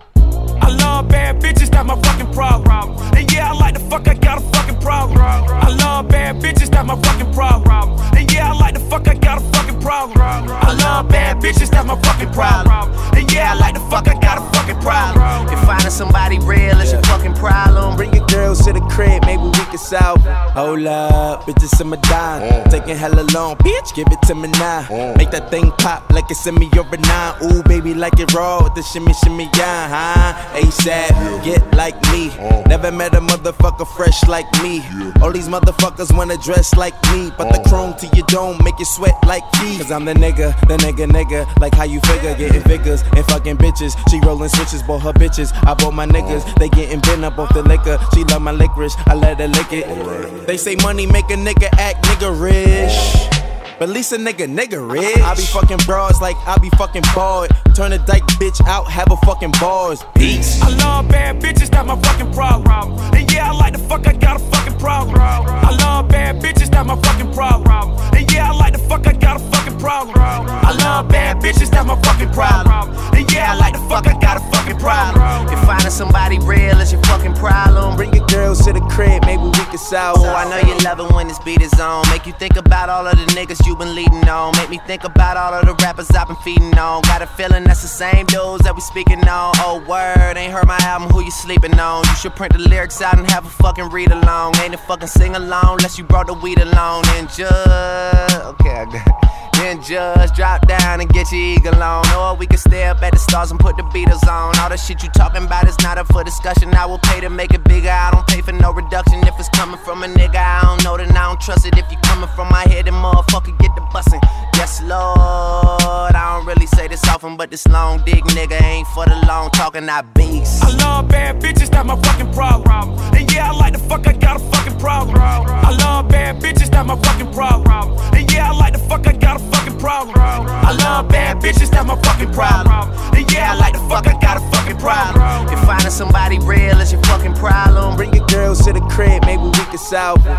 I love bad bitches, that's my fucking problem. And yeah, I like the fuck, I got a fucking problem. I love bad bitches, that's my fucking problem. And yeah, I like the fuck, I got a fucking problem. I love bad bitches, that's my fucking problem. And yeah, I like the fuck, I got a fucking problem. If finding somebody real is your fucking problem, Bring your girls to the crib, maybe we can solve. Hold up, bitches in my dime. Mm. Taking hella long, bitch, give it to me now. Mm. Make that thing pop like it's in me over nine. Ooh, baby, like it raw with the shimmy, shimmy, yeah, huh? ASAP, get like me. Never met a motherfucker fresh like me. All these motherfuckers wanna dress like me, but the chrome to your dome make you sweat like me. Cause I'm the nigga, the nigga, nigga. Like how you figure, getting figures and fucking bitches. She rolling switches, bought her bitches. I bought my niggas, they getting bent up off the liquor. She love my licorice, I let her lick it. They say money make a nigga act nigga rich. But at least a nigga, nigga rich. I be fucking broads like I be fucking bored. Turn a dyke bitch out, have a fucking bars. Peace. I love bad bitches, that's my fucking problem. And yeah, I like the fuck, I got a fucking problem. I love bad bitches, that's my fucking problem. And yeah, I like the fuck, I got a fucking problem. I love bad bitches, that's my fucking problem. And yeah, I like the fuck, I got a fucking problem. if finding somebody real is your fucking problem, Bring your girls to the crib, maybe we can solve. Oh, I know you love it when this beat is on. Make you think about all of the niggas you been leading on. Make me think about all of the rappers I've been feeding on. Got a feeling that's the same dudes that we speaking on. Oh, word, ain't heard my album, who you sleeping on? You should print the lyrics out and have a fucking read along. Ain't a fucking sing along unless you brought the weed along. And just, okay, I got Then just drop down and get she eagle on. We can stay up at the stars and put the Beatles on. All the shit you talking about is not up for discussion. I will pay to make it bigger. I don't pay for no reduction. If it's coming from a nigga, I don't know, then I don't trust it. If you coming from my head, then motherfucker get the bussin'. Yes, Lord. I don't really say this often, but this long dick nigga ain't for the long talking, I beast. I love bad bitches, that's my fucking problem. And yeah, I like the fuck, I got a fucking problem. I love bad bitches, that's my fucking problem. And yeah, I like the fuck, I got a fucking problem. I love bad bitches, that's my fucking problem. And yeah, I like the fuck, I got a fucking problem. If finding somebody real is your fucking problem, Bring your girls to the crib, maybe we can solve it.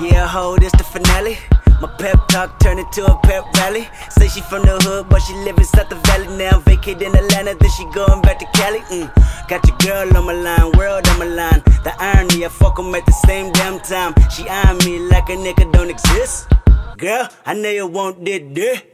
Yeah, ho, this the finale. My pep talk turned into a pep rally. Say she from the hood, but she live inside the valley now. Vacate in Atlanta, then she going back to Cali. Mm. Got your girl on my line, world on my line. The irony, I fuck 'em at the same damn time. She eyeing me like a nigga don't exist. Girl, I know you want this dick.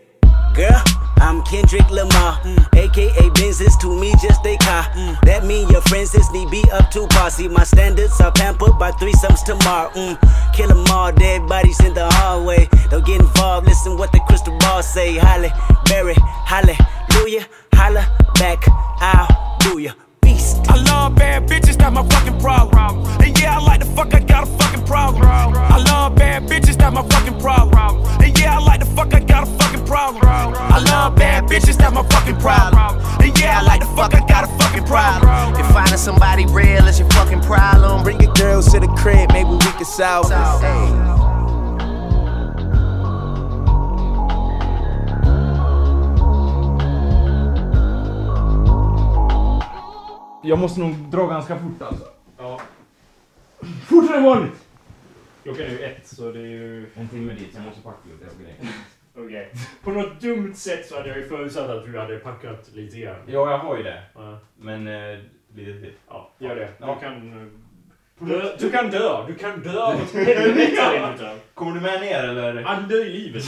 Girl, I'm Kendrick Lamar, aka Benzes to me just a car. That mean your friends is need be up to par. See my standards are pampered by threesomes tomorrow. Mm. Kill 'em all, dead bodies in the hallway. Don't get involved, listen what the crystal ball say. Holly, Berry, hallelujah, holla back, I'll do ya. Beast. I love bad bitches, that's my fucking problem. And yeah, I like the fuck, I got a fucking problem. I love bad bitches, that's my fucking problem. And yeah, I like the fuck, I got a fucking problem. I love bad bitches, that's my fucking problem. And yeah, I like the fuck, I got a fucking problem. if finding somebody real is your fucking problem, Bring your girls to the crib, maybe we can solve it. Jag måste nog dra ganska fort alltså. Ja, Fortare än vanligt! klockan är ju ett så det är ju... En timme dit, jag måste packa lite grejer. Okej. På något dumt sätt så hade jag ju förutsatt att du hade packat lite grann. Ja, jag har ju det. Ja, Men eh, lite till. ja gör det. Ja. Du kan... eh, Dö, du kan dö! Du kan dö åt helvete. Kommer du med ner eller? Han dör i livet.